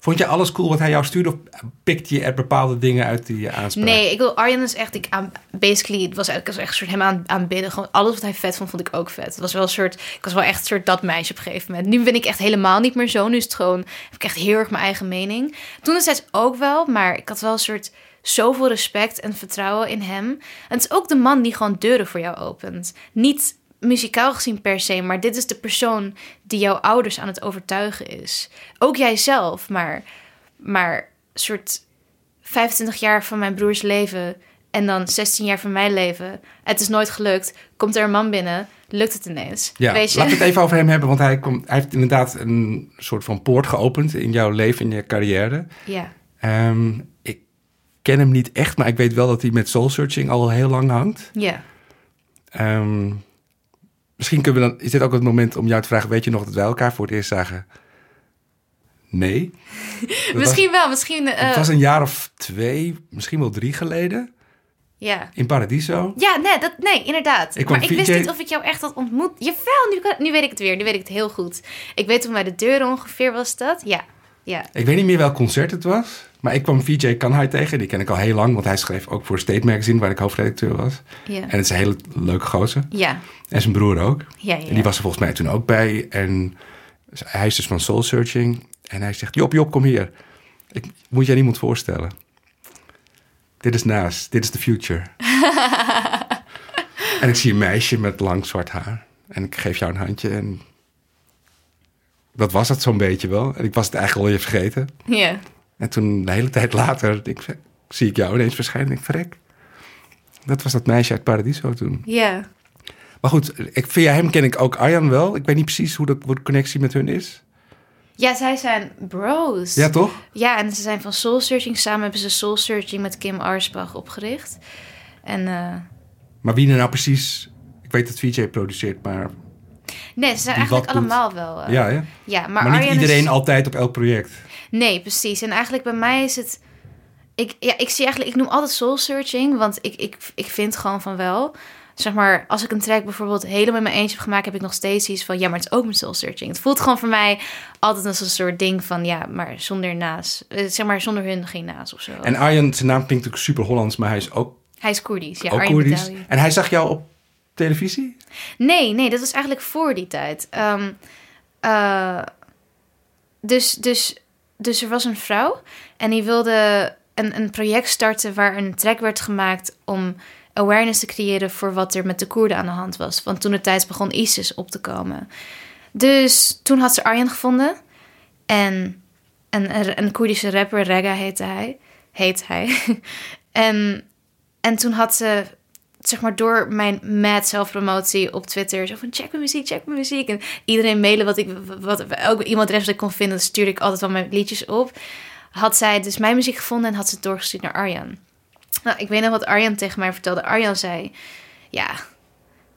[SPEAKER 5] Vond je alles cool wat hij jou stuurde? Of pikte je er bepaalde dingen uit die je aansprak?
[SPEAKER 7] Nee, ik wil Arjen is echt, ik basically, het was eigenlijk was echt een soort hem aan, aanbidden. Gewoon alles wat hij vet vond, vond ik ook vet. Het was wel een soort, ik was wel echt een soort dat meisje op een gegeven moment. Nu ben ik echt helemaal niet meer zo. Nu is het gewoon, heb ik echt heel erg mijn eigen mening. Toen destijds ook wel, maar ik had wel een soort zoveel respect en vertrouwen in hem. En het is ook de man die gewoon deuren voor jou opent. Niet muzikaal gezien per se, maar dit is de persoon die jouw ouders aan het overtuigen is. Ook jijzelf, maar, maar soort 25 jaar van mijn broers leven en dan 16 jaar van mijn leven. Het is nooit gelukt. Komt er een man binnen, lukt het ineens.
[SPEAKER 5] Ja,
[SPEAKER 7] Weet je?
[SPEAKER 5] we het even over hem hebben, want hij, komt, hij heeft inderdaad een soort van poort geopend in jouw leven, in je carrière.
[SPEAKER 7] Ja.
[SPEAKER 5] Ehm, ken hem niet echt, maar ik weet wel dat hij met Soul Searching al heel lang hangt.
[SPEAKER 7] Ja.
[SPEAKER 5] Ehm, misschien kunnen we dan, is dit ook het moment om jou te vragen, weet je nog dat wij elkaar voor het eerst zagen? Nee.
[SPEAKER 7] Misschien wel, misschien... Eh,
[SPEAKER 5] het was een jaar of twee, misschien wel drie geleden,
[SPEAKER 7] Ja.
[SPEAKER 5] in Paradiso.
[SPEAKER 7] Ja, nee, dat, nee, inderdaad.
[SPEAKER 5] Ik
[SPEAKER 7] maar ik wist niet of ik jou echt had ontmoet. Jawel, nu, nu weet ik het weer. Nu weet ik het heel goed. Ik weet toen bij de deur ongeveer was dat. Ja, ja.
[SPEAKER 5] Ik weet niet meer welk concert het was, maar ik kwam VJ Kanhai tegen. Die ken ik al heel lang, want hij schreef ook voor State Magazine, waar ik hoofdredacteur was.
[SPEAKER 7] Ja.
[SPEAKER 5] En het is een hele leuke gozer.
[SPEAKER 7] Ja,
[SPEAKER 5] En zijn broer ook.
[SPEAKER 7] ja, ja.
[SPEAKER 5] En die was er volgens mij toen ook bij. En hij is dus van Soul Searching. En hij zegt, Job, Job, kom hier. Ik moet jij niemand voorstellen. Dit is Naas. Dit is the future. en ik zie een meisje met lang zwart haar. En ik geef jou een handje. En dat was het zo'n beetje wel. En ik was het eigenlijk al je vergeten.
[SPEAKER 7] Ja.
[SPEAKER 5] En toen, de hele tijd later, ik, zie ik jou ineens verschijnen. En ik verrek. Dat was dat meisje uit Paradiso toen.
[SPEAKER 7] Ja.
[SPEAKER 5] Maar goed, ik, via hem ken ik ook Arjan wel. Ik weet niet precies hoe de, hoe de connectie met hun is.
[SPEAKER 7] Ja, zij zijn bros.
[SPEAKER 5] Ja, toch?
[SPEAKER 7] Ja, en ze zijn van Soul Searching. Samen hebben ze Soul Searching met Kim Arsbach opgericht. En eh,
[SPEAKER 5] Maar wie er nou precies... Ik weet dat VJ produceert, maar...
[SPEAKER 7] nee, ze zijn eigenlijk allemaal wel. eh,
[SPEAKER 5] ja, hè?
[SPEAKER 7] ja, maar,
[SPEAKER 5] Maar, niet
[SPEAKER 7] Arjen
[SPEAKER 5] iedereen
[SPEAKER 7] is...
[SPEAKER 5] altijd op elk project.
[SPEAKER 7] Nee, precies. En eigenlijk bij mij is het... Ik, ja, ik zie eigenlijk... Ik noem altijd soul searching, want ik, ik, ik vind gewoon van wel... Zeg maar, als ik een track bijvoorbeeld helemaal in mijn eentje heb gemaakt... heb ik nog steeds iets van... Ja, maar het is ook mijn soul searching. Het voelt gewoon voor mij altijd als een soort ding van... Ja, maar zonder naas. eh, Zeg maar, zonder hun geen naas of zo.
[SPEAKER 5] En Arjan, zijn naam klinkt natuurlijk super Hollands, maar hij is ook,
[SPEAKER 7] Hij is Koerdisch. Ja,
[SPEAKER 5] ook
[SPEAKER 7] Arjen
[SPEAKER 5] Koerdisch. En hij zag jou op televisie?
[SPEAKER 7] Nee, nee, dat was eigenlijk voor die tijd. Ehm, eh, dus, dus, dus er was een vrouw en die wilde een, een project starten waar een track werd gemaakt om awareness te creëren voor wat er met de Koerden aan de hand was. Want toen de tijd begon ISIS op te komen. Dus toen had ze Arjan gevonden. En een, een Koerdische rapper, Rega heette hij. Heet hij. en, en toen had ze, zeg maar, door mijn mad zelfpromotie op Twitter... zo van, check mijn muziek, check mijn muziek. En iedereen mailen wat ik... Wat, ook iemand rest ik kon vinden, stuurde ik altijd wel mijn liedjes op. Had zij dus mijn muziek gevonden en had ze het doorgestuurd naar Arjan. Nou, ik weet nog wat Arjan tegen mij vertelde. Arjan zei, ja,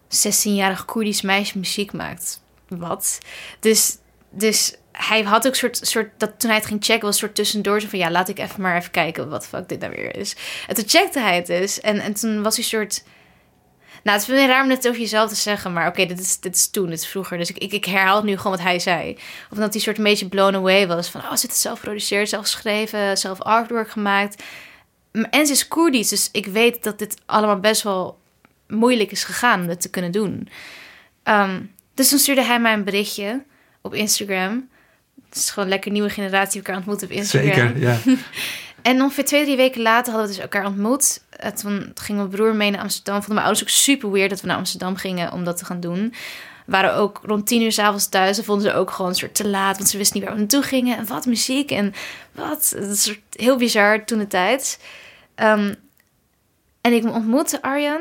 [SPEAKER 7] 16-jarig Koerdisch meisje muziek maakt. Wat? Dus, dus hij had ook soort, soort dat toen hij het ging checken, was een soort tussendoor zo van ja, laat ik even maar even kijken wat fuck dit nou weer is. En toen checkte hij het dus en, en toen was hij soort. Nou, het is wel raar om het over jezelf te zeggen, maar oké, dit, is, dit is toen, dit is vroeger. Dus ik, ik, ik herhaal nu gewoon wat hij zei. Of dat hij soort een beetje blown away was van, oh, ze het zelf geproduceerd, zelf geschreven, zelf artwork gemaakt. En ze is Koerdisch, dus ik weet dat dit allemaal best wel moeilijk is gegaan om dit te kunnen doen. Ehm, dus toen stuurde hij mij een berichtje op Instagram. Het is gewoon lekker nieuwe generatie elkaar ontmoet op Instagram.
[SPEAKER 5] Zeker, ja.
[SPEAKER 7] en ongeveer twee, drie weken later hadden we dus elkaar ontmoet. En toen ging mijn broer mee naar Amsterdam. Vonden mijn ouders ook super weird dat we naar Amsterdam gingen om dat te gaan doen. We waren ook rond tien uur s'avonds thuis. En vonden ze ook gewoon een soort te laat. Want ze wisten niet waar we naartoe gingen. En wat muziek en wat. Het is heel bizar toen de tijd. Ehm, en ik ontmoette Arjan.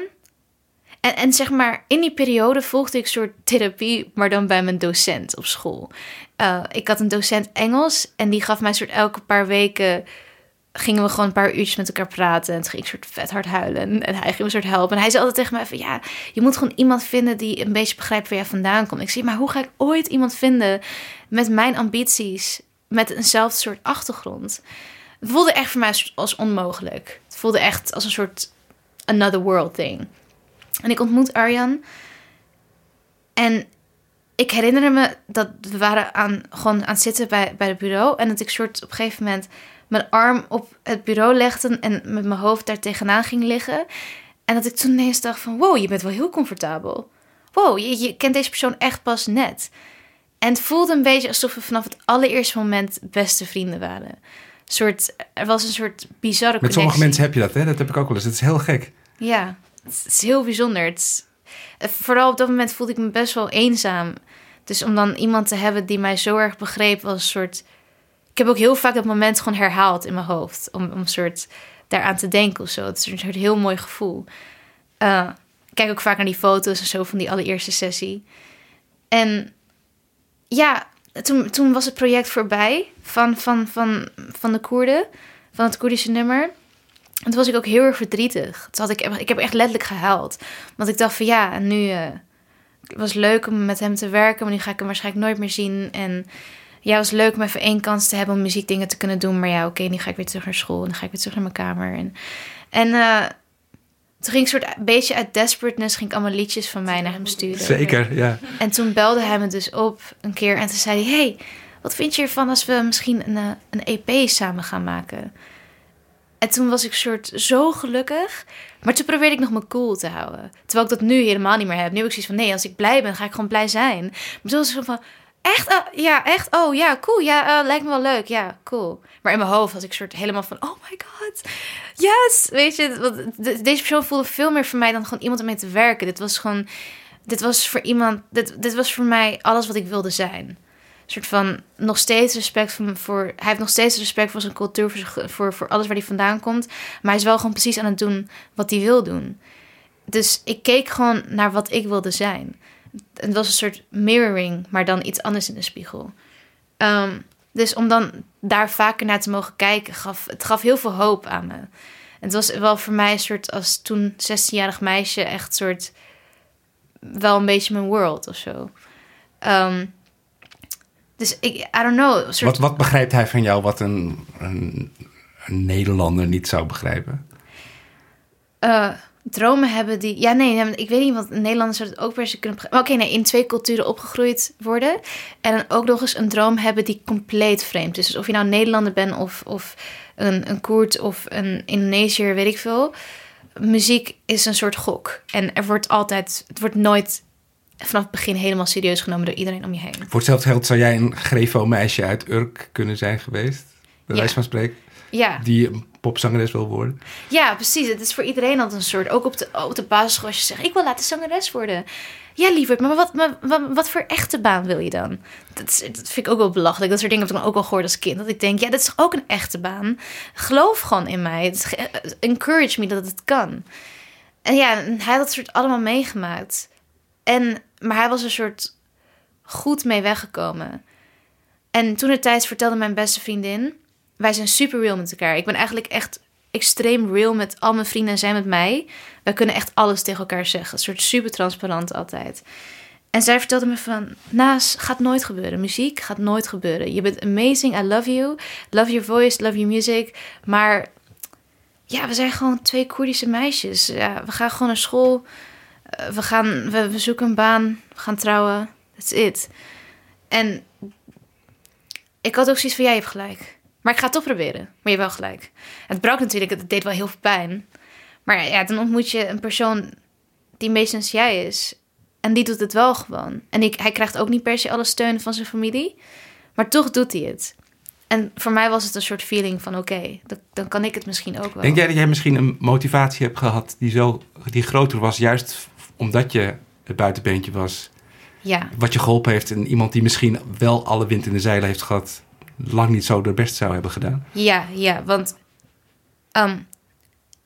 [SPEAKER 7] En, en zeg maar, in die periode volgde ik een soort therapie, maar dan bij mijn docent op school. Uh, ik had een docent Engels en die gaf mij soort elke paar weken gingen we gewoon een paar uurtjes met elkaar praten. En toen ging ik soort vet hard huilen. En hij ging me soort helpen. En hij zei altijd tegen mij van... Ja, je moet gewoon iemand vinden die een beetje begrijpt waar jij vandaan komt. Ik zie, maar hoe ga ik ooit iemand vinden met mijn ambities? Met eenzelfde soort achtergrond? Het voelde echt voor mij als onmogelijk. Het voelde echt als een soort another world thing. En ik ontmoet Arjan. En ik herinner me dat we waren aan, gewoon aan het zitten bij, bij het bureau. En dat ik soort op een gegeven moment mijn arm op het bureau legde en met mijn hoofd daar tegenaan ging liggen. En dat ik toen ineens dacht van, wow, je bent wel heel comfortabel. Wow, je, je kent deze persoon echt pas net. En het voelde een beetje alsof we vanaf het allereerste moment beste vrienden waren. soort, er was een soort bizarre
[SPEAKER 5] Met sommige mensen heb je dat, hè? Dat heb ik ook wel eens. Het is heel gek.
[SPEAKER 7] Ja, het is heel bijzonder. Het is, eh, vooral op dat moment voelde ik me best wel eenzaam. Dus om dan iemand te hebben die mij zo erg begreep, was een soort. Ik heb ook heel vaak dat moment gewoon herhaald in mijn hoofd. Om, om een soort daaraan te denken of zo. Het is een soort heel mooi gevoel. Uh, ik kijk ook vaak naar die foto's en zo van die allereerste sessie. En ja, toen, toen was het project voorbij van, van, van, van de Koerden, van het Koerdische nummer. En toen was ik ook heel erg verdrietig. Toen had ik, ik heb echt letterlijk gehuild. Want ik dacht van ja, en nu... Uh, het was leuk om met hem te werken, maar nu ga ik hem waarschijnlijk nooit meer zien. En ja, het was leuk om even één kans te hebben om muziekdingen te kunnen doen. Maar ja, oké, nu ga ik weer terug naar school en dan ga ik weer terug naar mijn kamer. En, en uh, toen ging ik soort een beetje uit desperateness, ging ik allemaal liedjes van mij naar hem sturen.
[SPEAKER 5] Zeker, ja.
[SPEAKER 7] En toen belde hij me dus op een keer en toen zei hij... Hey, wat vind je ervan als we misschien een, eh, een EP samen gaan maken? En toen was ik soort zo gelukkig. Maar toen probeerde ik nog me cool te houden. Terwijl ik dat nu helemaal niet meer heb. Nu heb ik zoiets van, nee, als ik blij ben, ga ik gewoon blij zijn. Maar toen was ik zo van, echt? Oh, ja, echt? Oh, ja, cool. Ja, uh, lijkt me wel leuk. Ja, cool. Maar in mijn hoofd was ik soort helemaal van, oh my god, yes! Weet je, deze persoon voelde veel meer voor mij dan gewoon iemand om mee te werken. Dit was gewoon, dit was voor iemand, dit, was voor mij alles wat ik wilde zijn soort van nog steeds respect voor, voor. Hij heeft nog steeds respect voor zijn cultuur, voor, voor, voor alles waar hij vandaan komt. Maar hij is wel gewoon precies aan het doen wat hij wil doen. Dus ik keek gewoon naar wat ik wilde zijn. Het was een soort mirroring, maar dan iets anders in de spiegel. Um, dus om dan daar vaker naar te mogen kijken, gaf, het gaf heel veel hoop aan me. En het was wel voor mij een soort, als toen 16-jarig meisje, echt soort, wel een beetje mijn world of zo. Um, dus ik, I don't know.
[SPEAKER 5] Soort... Wat, wat begrijpt hij van jou wat een, een, een Nederlander niet zou begrijpen?
[SPEAKER 7] Uh, dromen hebben die. Ja, nee, ik weet niet, want Nederlanders zouden het ook per se kunnen. Oké, nee, in twee culturen opgegroeid worden. En dan ook nog eens een droom hebben die compleet vreemd is. Dus of je nou Nederlander bent of, of een, een Koert of een Indonesiër, weet ik veel. Muziek is een soort gok. En er wordt altijd, het wordt nooit vanaf het begin helemaal serieus genomen door iedereen om je heen.
[SPEAKER 5] Voor hetzelfde geld zou jij een Grefo-meisje uit Urk kunnen zijn geweest? bij
[SPEAKER 7] Ja.
[SPEAKER 5] wijze van spreken,
[SPEAKER 7] Ja.
[SPEAKER 5] die een popzangeres wil worden.
[SPEAKER 7] Ja, precies. Het is voor iedereen altijd een soort... Ook op de, op de basisschool als je zegt... Ik wil laten zangeres worden. Ja, lieverd. Maar wat, maar, wat, wat voor echte baan wil je dan? Dat, is, dat vind ik ook wel belachelijk. Dat soort dingen heb ik dan ook al gehoord als kind. Dat ik denk, ja, dit is toch ook een echte baan? Geloof gewoon in mij. Het ge- encourage me dat het kan. En ja, hij had het soort allemaal meegemaakt. En, maar hij was er soort goed mee weggekomen. En toen de tijd vertelde mijn beste vriendin... Wij zijn super real met elkaar. Ik ben eigenlijk echt extreem real met al mijn vrienden en zij met mij. Wij kunnen echt alles tegen elkaar zeggen. Een soort super transparant altijd. En zij vertelde me van... Naas, gaat nooit gebeuren. Muziek gaat nooit gebeuren. Je bent amazing, I love you. Love your voice, love your music. Maar ja, we zijn gewoon twee Koerdische meisjes. Ja, we gaan gewoon naar school. Eh, we, gaan, we, we zoeken een baan. We gaan trouwen. That's it. En ik had ook zoiets van, jij hebt gelijk. Maar ik ga het toch proberen. Maar je hebt wel gelijk. Het brak natuurlijk, het deed wel heel veel pijn. Maar ja, dan ontmoet je een persoon die meestens jij is. En die doet het wel gewoon. En ik, hij krijgt ook niet per se alle steun van zijn familie. Maar toch doet hij het. En voor mij was het een soort feeling van... oké, dan, dan kan ik het misschien ook wel.
[SPEAKER 5] Denk jij dat jij misschien een motivatie hebt gehad die, zo, die groter was, juist omdat je het buitenbeentje was?
[SPEAKER 7] Ja,
[SPEAKER 5] Wat je geholpen heeft en iemand die misschien wel alle wind in de zeilen heeft gehad, lang niet zo de best zou hebben gedaan?
[SPEAKER 7] ja, ja. Want ehm,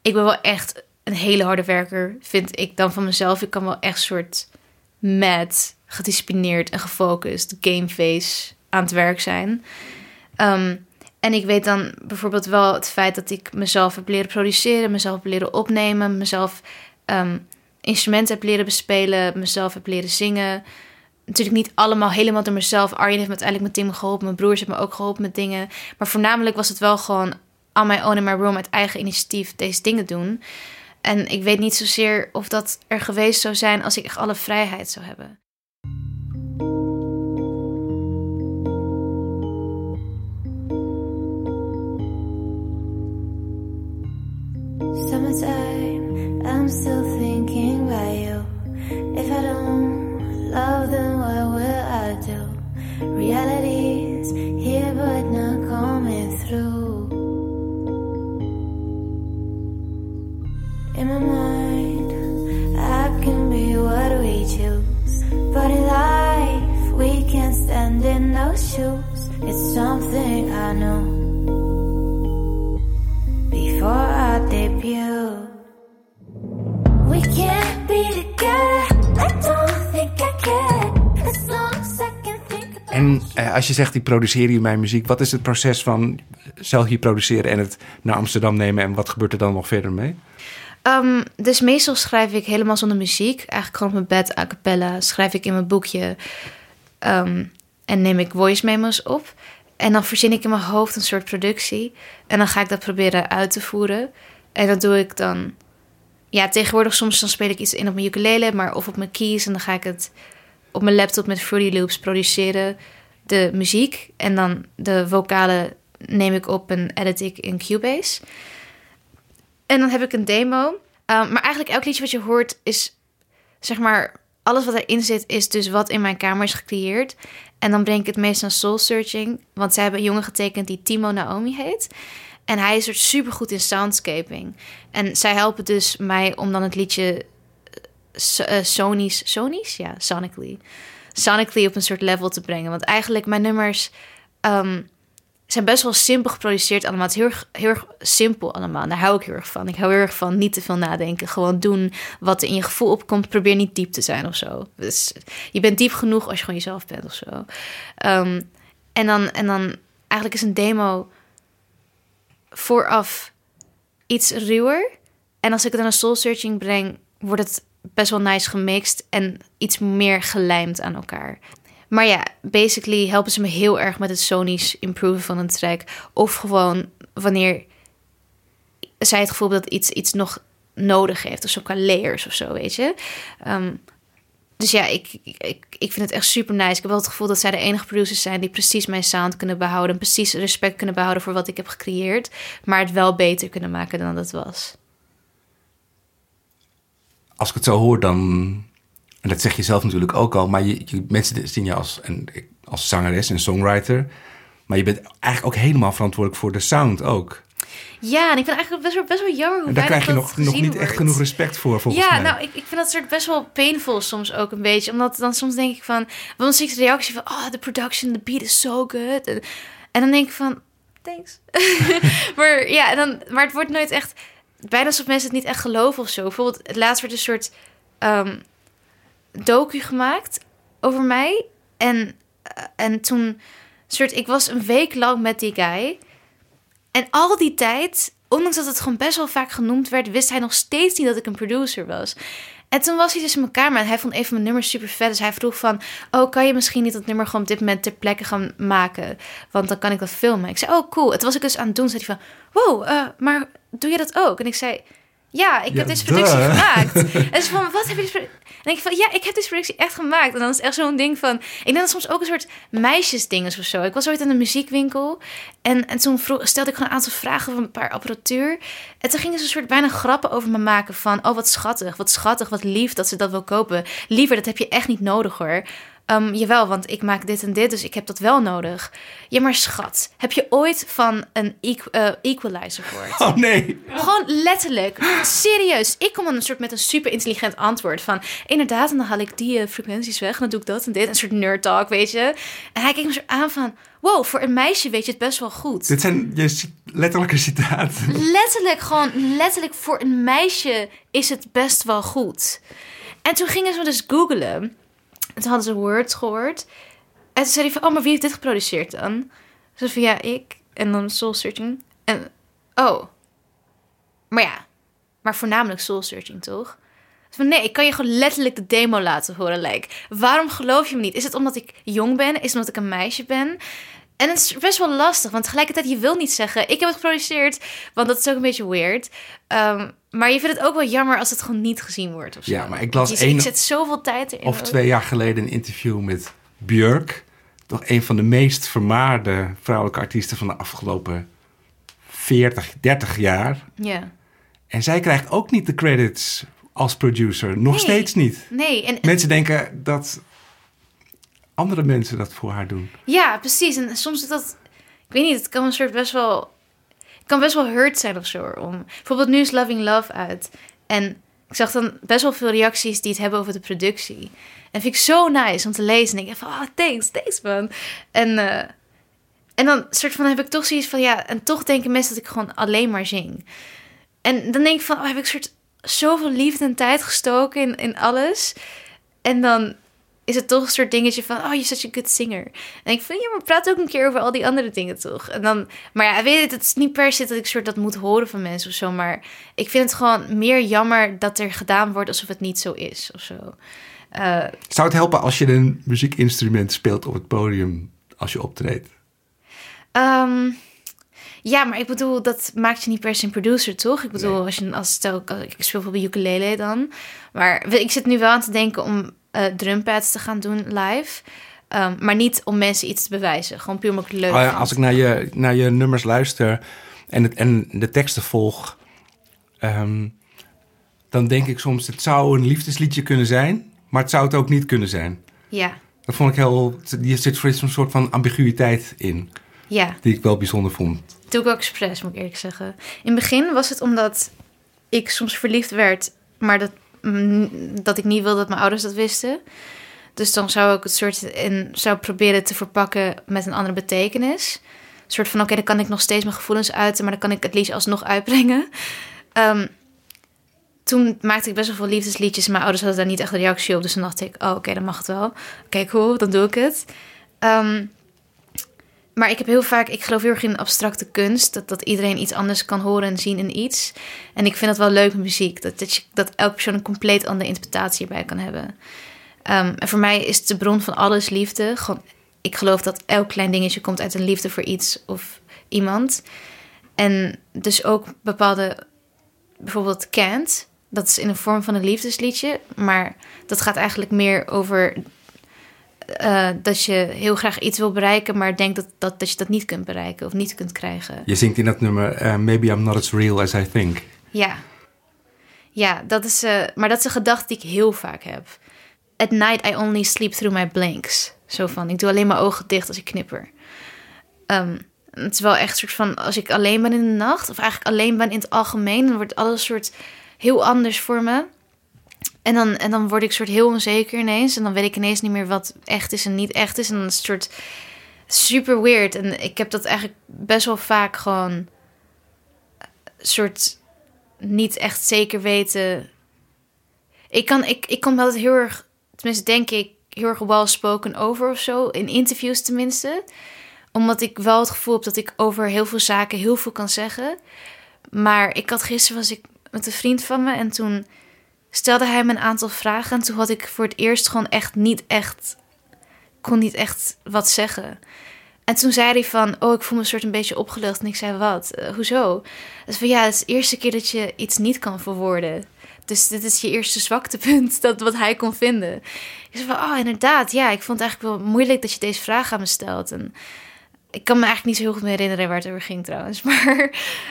[SPEAKER 7] ik ben wel echt een hele harde werker, vind ik dan van mezelf. Ik kan wel echt soort mad, gedisciplineerd en gefocust gameface aan het werk zijn. Ehm, en ik weet dan bijvoorbeeld wel het feit dat ik mezelf heb leren produceren, mezelf heb leren opnemen, mezelf ehm, instrumenten heb leren bespelen, mezelf heb leren zingen. Natuurlijk niet allemaal helemaal door mezelf. Arjen heeft me uiteindelijk met dingen geholpen. Mijn broers hebben me ook geholpen met dingen. Maar voornamelijk was het wel gewoon on my own in my room uit eigen initiatief deze dingen doen. En ik weet niet zozeer of dat er geweest zou zijn als ik echt alle vrijheid zou hebben.
[SPEAKER 4] Summertime, I'm still thinking do? Here, but not coming through. In my mind, I can be what we choose. But in life, we can't stand in those shoes. It's something I know before I debut. We can't be together. I don't think I can. As long
[SPEAKER 5] En eh, als je zegt, ik produceer hier mijn muziek, wat is het proces van zelf hier produceren en het naar Amsterdam nemen en wat gebeurt er dan nog verder mee?
[SPEAKER 7] Ehm, dus meestal schrijf ik helemaal zonder muziek. Eigenlijk gewoon op mijn bed, a cappella. Schrijf ik in mijn boekje. Ehm, en neem ik voice memos op. En dan verzin ik in mijn hoofd een soort productie. En dan ga ik dat proberen uit te voeren. En dat doe ik dan... Ja, tegenwoordig soms dan speel ik iets in op mijn ukulele... maar of op mijn keys. En dan ga ik het op mijn laptop met Fruity Loops produceren. De muziek. En dan de vocalen neem ik op en edit ik in Cubase. En dan heb ik een demo. Um, maar eigenlijk elk liedje wat je hoort is, zeg maar, alles wat erin zit is dus wat in mijn kamer is gecreëerd. En dan breng ik het meest aan Soul Searching. Want zij hebben een jongen getekend die Timo Naomi heet. En hij is er super goed in soundscaping. En zij helpen dus mij om dan het liedje Sony's... Sony's? Ja, sonically. Sonically op een soort level te brengen. Want eigenlijk mijn nummers... ehm, zijn best wel simpel geproduceerd allemaal. Het is heel heel simpel allemaal. Daar hou ik heel erg van. Ik hou heel erg van niet te veel nadenken. Gewoon doen wat er in je gevoel opkomt. Probeer niet diep te zijn of zo. Dus je bent diep genoeg als je gewoon jezelf bent of zo. Ehm, en, dan, en dan eigenlijk is een demo vooraf iets ruwer. En als ik het dan een soul searching breng, wordt het best wel nice gemixt en iets meer gelijmd aan elkaar. Maar ja, basically helpen ze me heel erg met het sonisch improven van een track. Of gewoon wanneer zij het gevoel hebben dat iets, iets nog nodig heeft. Of zo qua layers of zo, weet je. Ehm, dus ja, ik, ik, ik vind het echt super nice. Ik heb wel het gevoel dat zij de enige producers zijn die precies mijn sound kunnen behouden. En precies respect kunnen behouden voor wat ik heb gecreëerd. Maar het wel beter kunnen maken dan dat was.
[SPEAKER 5] Als ik het zo hoor, dan. En dat zeg je zelf natuurlijk ook al, maar je, je- mensen zien je als, en, als zangeres en songwriter. Maar je bent eigenlijk ook helemaal verantwoordelijk voor de sound ook.
[SPEAKER 7] Ja, en ik vind het eigenlijk best wel, best wel jammer hoe
[SPEAKER 5] daar krijg je
[SPEAKER 7] dat
[SPEAKER 5] nog, nog niet echt genoeg respect voor, volgens
[SPEAKER 7] ja,
[SPEAKER 5] mij.
[SPEAKER 7] nou, ik, ik vind dat soort best wel painful soms ook een beetje. Omdat dan soms denk ik van... Want dan zie ik de reactie van... Oh, de production, the beat is so good. En, en dan denk ik van... Thanks. maar ja, dan, maar het wordt nooit echt... Bijna alsof mensen het niet echt geloven of zo. Bijvoorbeeld, het laatst werd een soort... ehm docu gemaakt over mij. En, eh, en toen... Soort, ik was een week lang met die guy... En al die tijd, ondanks dat het gewoon best wel vaak genoemd werd, wist hij nog steeds niet dat ik een producer was. En toen was hij dus in kamer en hij vond een van mijn nummers super vet. Dus hij vroeg van, oh, kan je misschien niet dat nummer gewoon op dit moment ter plekke gaan maken? Want dan kan ik dat filmen. Ik zei, oh, cool. Het was ik dus aan het doen. Zei hij van, wow, eh, maar doe je dat ook? En ik zei, ja, ik
[SPEAKER 5] Ja,
[SPEAKER 7] heb deze productie
[SPEAKER 5] duh.
[SPEAKER 7] gemaakt. en ze van, wat heb je? En ik van, ja, ik heb deze productie echt gemaakt. En dan is het echt zo'n ding van... Ik denk dat soms ook een soort meisjesding is of zo. Ik was ooit in een muziekwinkel. En, en toen vroeg, stelde ik gewoon een aantal vragen over een paar apparatuur. En toen gingen ze een soort bijna grappen over me maken van... Oh, wat schattig, wat schattig, wat lief dat ze dat wil kopen. Liever, dat heb je echt niet nodig hoor. Ehm, jawel, want ik maak dit en dit, dus ik heb dat wel nodig. Ja, maar schat, heb je ooit van een eh, equalizer gehoord?
[SPEAKER 5] Oh nee.
[SPEAKER 7] Gewoon letterlijk. Serieus. Ik kom dan een soort met een super intelligent antwoord van... Inderdaad, en dan haal ik die eh, frequenties weg en dan doe ik dat en dit. Een soort nerd talk, weet je. En hij keek me zo aan van... Wow, voor een meisje weet je het best wel goed.
[SPEAKER 5] Dit zijn je letterlijke citaten.
[SPEAKER 7] Letterlijk, gewoon letterlijk voor een meisje is het best wel goed. En toen gingen ze dus googlen. En toen hadden ze words gehoord. En toen zei hij van, oh, maar wie heeft dit geproduceerd dan? Ze van, ja, ik. En dan Soul Searching. En, oh. Maar ja, maar voornamelijk Soul Searching, toch? Van, nee, ik kan je gewoon letterlijk de demo laten horen. Like, waarom geloof je me niet? Is het omdat ik jong ben? Is het omdat ik een meisje ben? En het is best wel lastig, want tegelijkertijd, je wil niet zeggen... ik heb het geproduceerd, want dat is ook een beetje weird. Ehm, maar je vindt het ook wel jammer als het gewoon niet gezien wordt of zo.
[SPEAKER 5] Ja, maar ik las één-
[SPEAKER 7] Ik zet zoveel tijd erin.
[SPEAKER 5] Of
[SPEAKER 7] ook.
[SPEAKER 5] twee jaar geleden een interview met Björk. Toch een van de meest vermaarde vrouwelijke artiesten van de afgelopen 40, 30 jaar.
[SPEAKER 7] Ja.
[SPEAKER 5] En zij krijgt ook niet de credits als producer. Nog
[SPEAKER 7] Nee.
[SPEAKER 5] steeds niet.
[SPEAKER 7] Nee, en,
[SPEAKER 5] Mensen denken dat andere mensen dat voor haar doen.
[SPEAKER 7] Ja, precies. En soms is dat... Ik weet niet, het kan een soort best wel... Kan best wel hurt zijn of zo. Om, bijvoorbeeld nu is Loving Love uit. En ik zag dan best wel veel reacties die het hebben over de productie. En vind ik zo nice om te lezen. En ik denk van, oh, thanks, thanks man. En, eh, en dan soort van heb ik toch zoiets van, ja... En toch denken mensen dat ik gewoon alleen maar zing. En dan denk ik van, oh, heb ik soort zoveel liefde en tijd gestoken in, in alles. En dan is het toch een soort dingetje van, oh, je such a good singer. En ik vind, ja, maar praat ook een keer over al die andere dingen toch? En dan, maar ja, weet je, het is niet per se dat ik soort dat moet horen van mensen of zo, maar ik vind het gewoon meer jammer dat er gedaan wordt alsof het niet zo is of zo. Eh,
[SPEAKER 5] Zou het helpen als je een muziekinstrument speelt op het podium als je optreedt?
[SPEAKER 7] Ehm, ja, maar ik bedoel, dat maakt je niet per se een producer, toch? Ik bedoel, als je als stel, ik speel bijvoorbeeld ukulele dan. Maar ik zit nu wel aan te denken om eh drumpads te gaan doen live. Ehm, maar niet om mensen iets te bewijzen. Gewoon puur omdat ik leuk
[SPEAKER 5] Oh ja, als ik naar je, naar je nummers luister en, het, en de teksten volg, ehm, dan denk ik soms, het zou een liefdesliedje kunnen zijn, maar het zou het ook niet kunnen zijn.
[SPEAKER 7] Ja,
[SPEAKER 5] Dat vond ik heel, hier zit zo'n soort van ambiguïteit in,
[SPEAKER 7] ja.
[SPEAKER 5] die ik wel bijzonder vond.
[SPEAKER 7] doe ik ook expres, moet ik eerlijk zeggen. In het begin was het omdat ik soms verliefd werd, maar dat, dat ik niet wilde dat mijn ouders dat wisten. Dus dan zou ik het soort in zou proberen te verpakken met een andere betekenis. Een soort van, oké, dan kan ik nog steeds mijn gevoelens uiten, maar dan kan ik het liedje alsnog uitbrengen. Ehm, toen maakte ik best wel veel liefdesliedjes mijn ouders hadden daar niet echt een reactie op. Dus dan dacht ik, oh, oké, dan mag het wel. Oké, cool, dan doe ik het. Ehm, maar ik heb heel vaak, ik geloof heel erg in abstracte kunst. Dat, dat iedereen iets anders kan horen en zien in iets. En ik vind dat wel leuk in muziek. Dat, dat, je, elke persoon een compleet andere interpretatie erbij kan hebben. Ehm, en voor mij is de bron van alles liefde. Ik geloof dat elk klein dingetje komt uit een liefde voor iets of iemand. En dus ook bepaalde, bijvoorbeeld Can't. Dat is in een vorm van een liefdesliedje. Maar dat gaat eigenlijk meer over eh, dat je heel graag iets wil bereiken, maar denkt dat, dat, dat je dat niet kunt bereiken of niet kunt krijgen.
[SPEAKER 5] Je zingt in dat nummer, eh, Maybe I'm not as real as I think.
[SPEAKER 7] Ja. Ja, dat is, eh, maar dat is een gedachte die ik heel vaak heb. At night I only sleep through my blinks. Zo van, ik doe alleen mijn ogen dicht als ik knipper. Ehm, het is wel echt een soort van, als ik alleen ben in de nacht, of eigenlijk alleen ben in het algemeen, dan wordt alles soort heel anders voor me. En dan, en dan word ik soort heel onzeker ineens. En dan weet ik ineens niet meer wat echt is en niet echt is. En dan is het soort super weird. En ik heb dat eigenlijk best wel vaak gewoon soort niet echt zeker weten. Ik kan, ik, ik kom altijd heel erg, tenminste denk ik, heel erg well spoken over of zo. In interviews tenminste. Omdat ik wel het gevoel heb dat ik over heel veel zaken heel veel kan zeggen. Maar ik had gisteren was ik met een vriend van me en toen stelde hij me een aantal vragen. En toen had ik voor het eerst gewoon echt niet echt, kon niet echt wat zeggen. En toen zei hij van, oh, ik voel me een soort een beetje opgelucht. En ik zei, wat? Eh, hoezo? Dus van, ja, het is de eerste keer dat je iets niet kan verwoorden. Dus dit is je eerste zwaktepunt, dat wat hij kon vinden. Ik zei van, oh, inderdaad, ja, ik vond het eigenlijk wel moeilijk dat je deze vraag aan me stelt. En ik kan me eigenlijk niet zo heel goed meer herinneren waar het over ging trouwens. Maar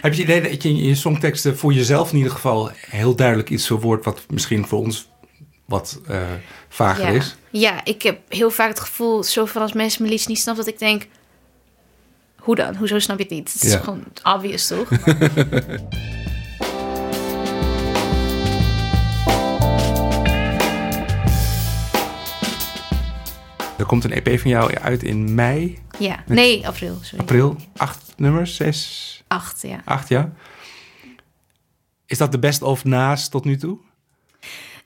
[SPEAKER 5] Heb je het idee dat je in je songteksten voor jezelf in ieder geval heel duidelijk iets verwoordt wat misschien voor ons wat eh, vager
[SPEAKER 7] ja.
[SPEAKER 5] is?
[SPEAKER 7] Ja, ik heb heel vaak het gevoel, zoveel als mensen mijn liedjes niet snappen, dat ik denk, hoe dan? Hoezo snap je het niet? Het is
[SPEAKER 5] Ja.
[SPEAKER 7] gewoon obvious, toch?
[SPEAKER 5] Er komt een EP van jou uit in mei,
[SPEAKER 7] ja, nee, april, sorry.
[SPEAKER 5] april. Acht nummers, zes,
[SPEAKER 7] Acht, ja.
[SPEAKER 5] acht, ja. Is dat de best of naast tot nu toe?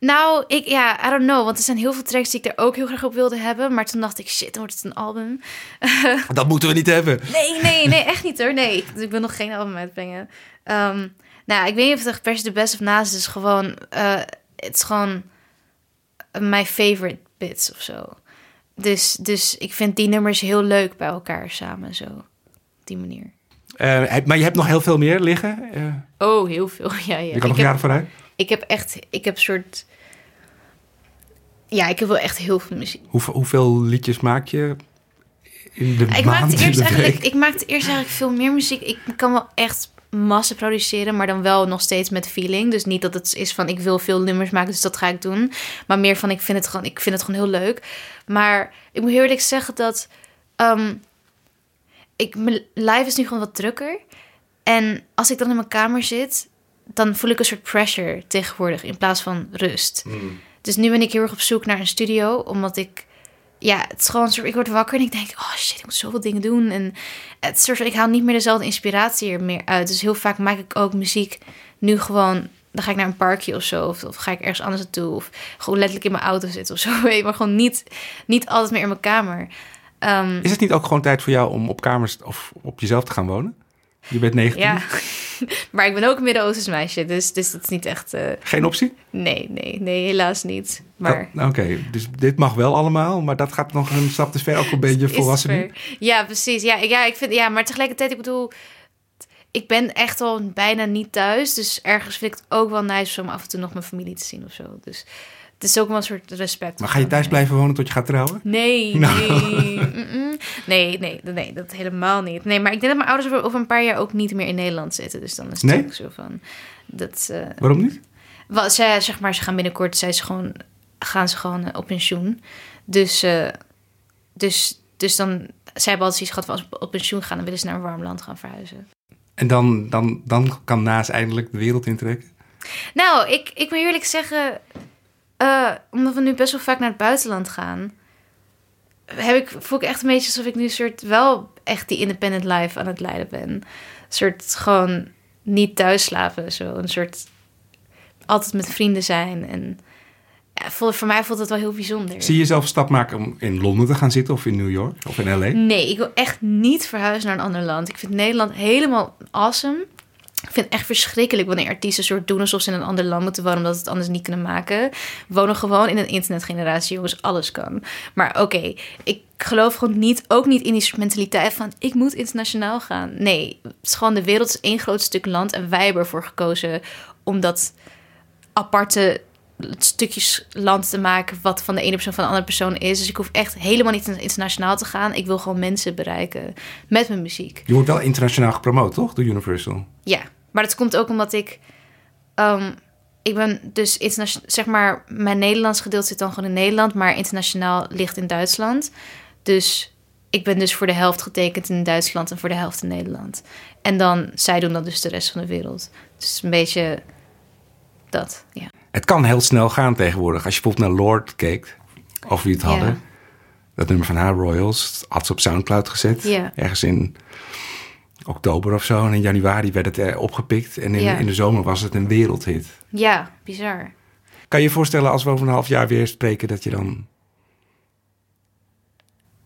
[SPEAKER 7] Nou, ik, ja, I don't know, want er zijn heel veel tracks die ik er ook heel graag op wilde hebben, maar toen dacht ik, shit, dan wordt het een album.
[SPEAKER 5] Dat moeten we niet hebben.
[SPEAKER 7] Nee, nee, nee, echt niet hoor. Nee, ik, ik wil nog geen album uitbrengen. Ehm, nou, ik weet niet of het echt per se de best of naast is. Gewoon, eh, het is gewoon my favorite bits of zo. Dus, dus ik vind die nummers heel leuk bij elkaar samen, zo. Op die manier.
[SPEAKER 5] Eh, maar je hebt nog heel veel meer liggen. Eh,
[SPEAKER 7] Oh, heel veel. Ja, ja.
[SPEAKER 5] je kan
[SPEAKER 7] ik
[SPEAKER 5] nog
[SPEAKER 7] heb,
[SPEAKER 5] jaren vooruit.
[SPEAKER 7] Ik heb echt, ik heb soort... Ja, ik heb wel echt heel veel muziek.
[SPEAKER 5] Hoeveel, hoeveel liedjes maak je in de
[SPEAKER 7] Ik
[SPEAKER 5] maand,
[SPEAKER 7] maakte, eerst eigenlijk, ik maakte eerst eigenlijk veel meer muziek. Ik kan wel echt massa produceren, maar dan wel nog steeds met feeling. Dus niet dat het is van ik wil veel nummers maken, dus dat ga ik doen. Maar meer van ik vind het gewoon, ik vind het gewoon heel leuk. Maar ik moet heel eerlijk zeggen dat ehm, ik, mijn live is nu gewoon wat drukker. En als ik dan in mijn kamer zit, dan voel ik een soort pressure tegenwoordig in plaats van rust. Dus nu ben ik heel erg op zoek naar een studio, omdat ik ja, het is gewoon soort, ik word wakker en ik denk, oh shit, ik moet zoveel dingen doen. En het soort ik haal niet meer dezelfde inspiratie er meer uit. Dus heel vaak maak ik ook muziek nu gewoon, dan ga ik naar een parkje of zo. Of, of ga ik ergens anders naartoe. Of gewoon letterlijk in mijn auto zitten of zo. Maar gewoon niet, niet altijd meer in mijn kamer. Ehm,
[SPEAKER 5] Is het niet ook gewoon tijd voor jou om op kamers of op jezelf te gaan wonen? Je bent 19.
[SPEAKER 7] ja, maar ik ben ook een Midden-Oosters meisje. Dus, dus dat is niet echt, eh,
[SPEAKER 5] Geen optie?
[SPEAKER 7] nee, nee, nee, helaas niet. Maar...
[SPEAKER 5] Dat- Oké, dus dit mag wel allemaal, maar dat gaat nog een stap te ver. Ook een beetje volwassen.
[SPEAKER 7] Ja, precies. Ja, ja, ik vind, ja, maar tegelijkertijd, ik bedoel, ik ben echt al bijna niet thuis. Dus ergens vind ik het ook wel nice om af en toe nog mijn familie te zien of zo. Dus het is ook wel een soort respect.
[SPEAKER 5] Maar ga je thuis blijven wonen tot je gaat trouwen?
[SPEAKER 7] Nee,
[SPEAKER 5] Nou.
[SPEAKER 7] nee. Mm-mm. Nee, nee, nee, dat helemaal niet. Nee, maar ik denk dat mijn ouders over, een paar jaar ook niet meer in Nederland zitten. Dus dan is het
[SPEAKER 5] Nee?
[SPEAKER 7] ook zo van... Dat, eh,
[SPEAKER 5] Waarom niet?
[SPEAKER 7] wat, ze, zeg maar, ze gaan binnenkort, zij ze gewoon, gaan ze gewoon eh, op pensioen. Dus, eh, dus, dus dan, zij hebben altijd iets gehad van als we op pensioen gaan, dan willen ze naar een warm land gaan verhuizen.
[SPEAKER 5] En dan, dan, dan kan Naas eindelijk de wereld intrekken?
[SPEAKER 7] Nou, ik, ik moet eerlijk zeggen, eh, omdat we nu best wel vaak naar het buitenland gaan, heb ik, voel ik echt een beetje alsof ik nu soort wel echt die independent life aan het leiden ben. Een soort gewoon niet thuis slapen, zo een soort altijd met vrienden zijn en ja, voor, voor mij voelt het wel heel bijzonder.
[SPEAKER 5] Zie je jezelf een stap maken om in Londen te gaan zitten of in New York of in L.A.?
[SPEAKER 7] Nee, ik wil echt niet verhuizen naar een ander land. Ik vind Nederland helemaal awesome. Ik vind het echt verschrikkelijk wanneer artiesten soort doen alsof ze in een ander land moeten wonen omdat ze het anders niet kunnen maken. We wonen gewoon in een internetgeneratie, jongens, alles kan. Maar oké, ik geloof gewoon niet, ook niet in die mentaliteit van ik moet internationaal gaan. Nee, het is gewoon de wereld is één groot stuk land en wij hebben ervoor gekozen om dat aparte stukjes land te maken wat van de ene persoon van de andere persoon is. Dus ik hoef echt helemaal niet internationaal te gaan. Ik wil gewoon mensen bereiken met mijn muziek.
[SPEAKER 5] Je wordt wel internationaal gepromoot, toch? Door Universal.
[SPEAKER 7] Ja, maar dat komt ook omdat ik... ehm, ik ben dus internationaal... Zeg maar, mijn Nederlands gedeelte zit dan gewoon in Nederland... maar internationaal ligt in Duitsland. Dus ik ben dus voor de helft getekend in Duitsland en voor de helft in Nederland. En dan, zij doen dat dus de rest van de wereld. Dus een beetje dat, ja.
[SPEAKER 5] Het kan heel snel gaan tegenwoordig. Als je bijvoorbeeld naar Lord keek, of wie het hadden. Dat nummer van haar, Royals, had ze op Soundcloud gezet. Ergens in oktober of zo. En in januari werd het er opgepikt. En in, de zomer was het een wereldhit.
[SPEAKER 7] Ja, bizar.
[SPEAKER 5] Kan je je voorstellen als we over een half jaar weer spreken... dat je dan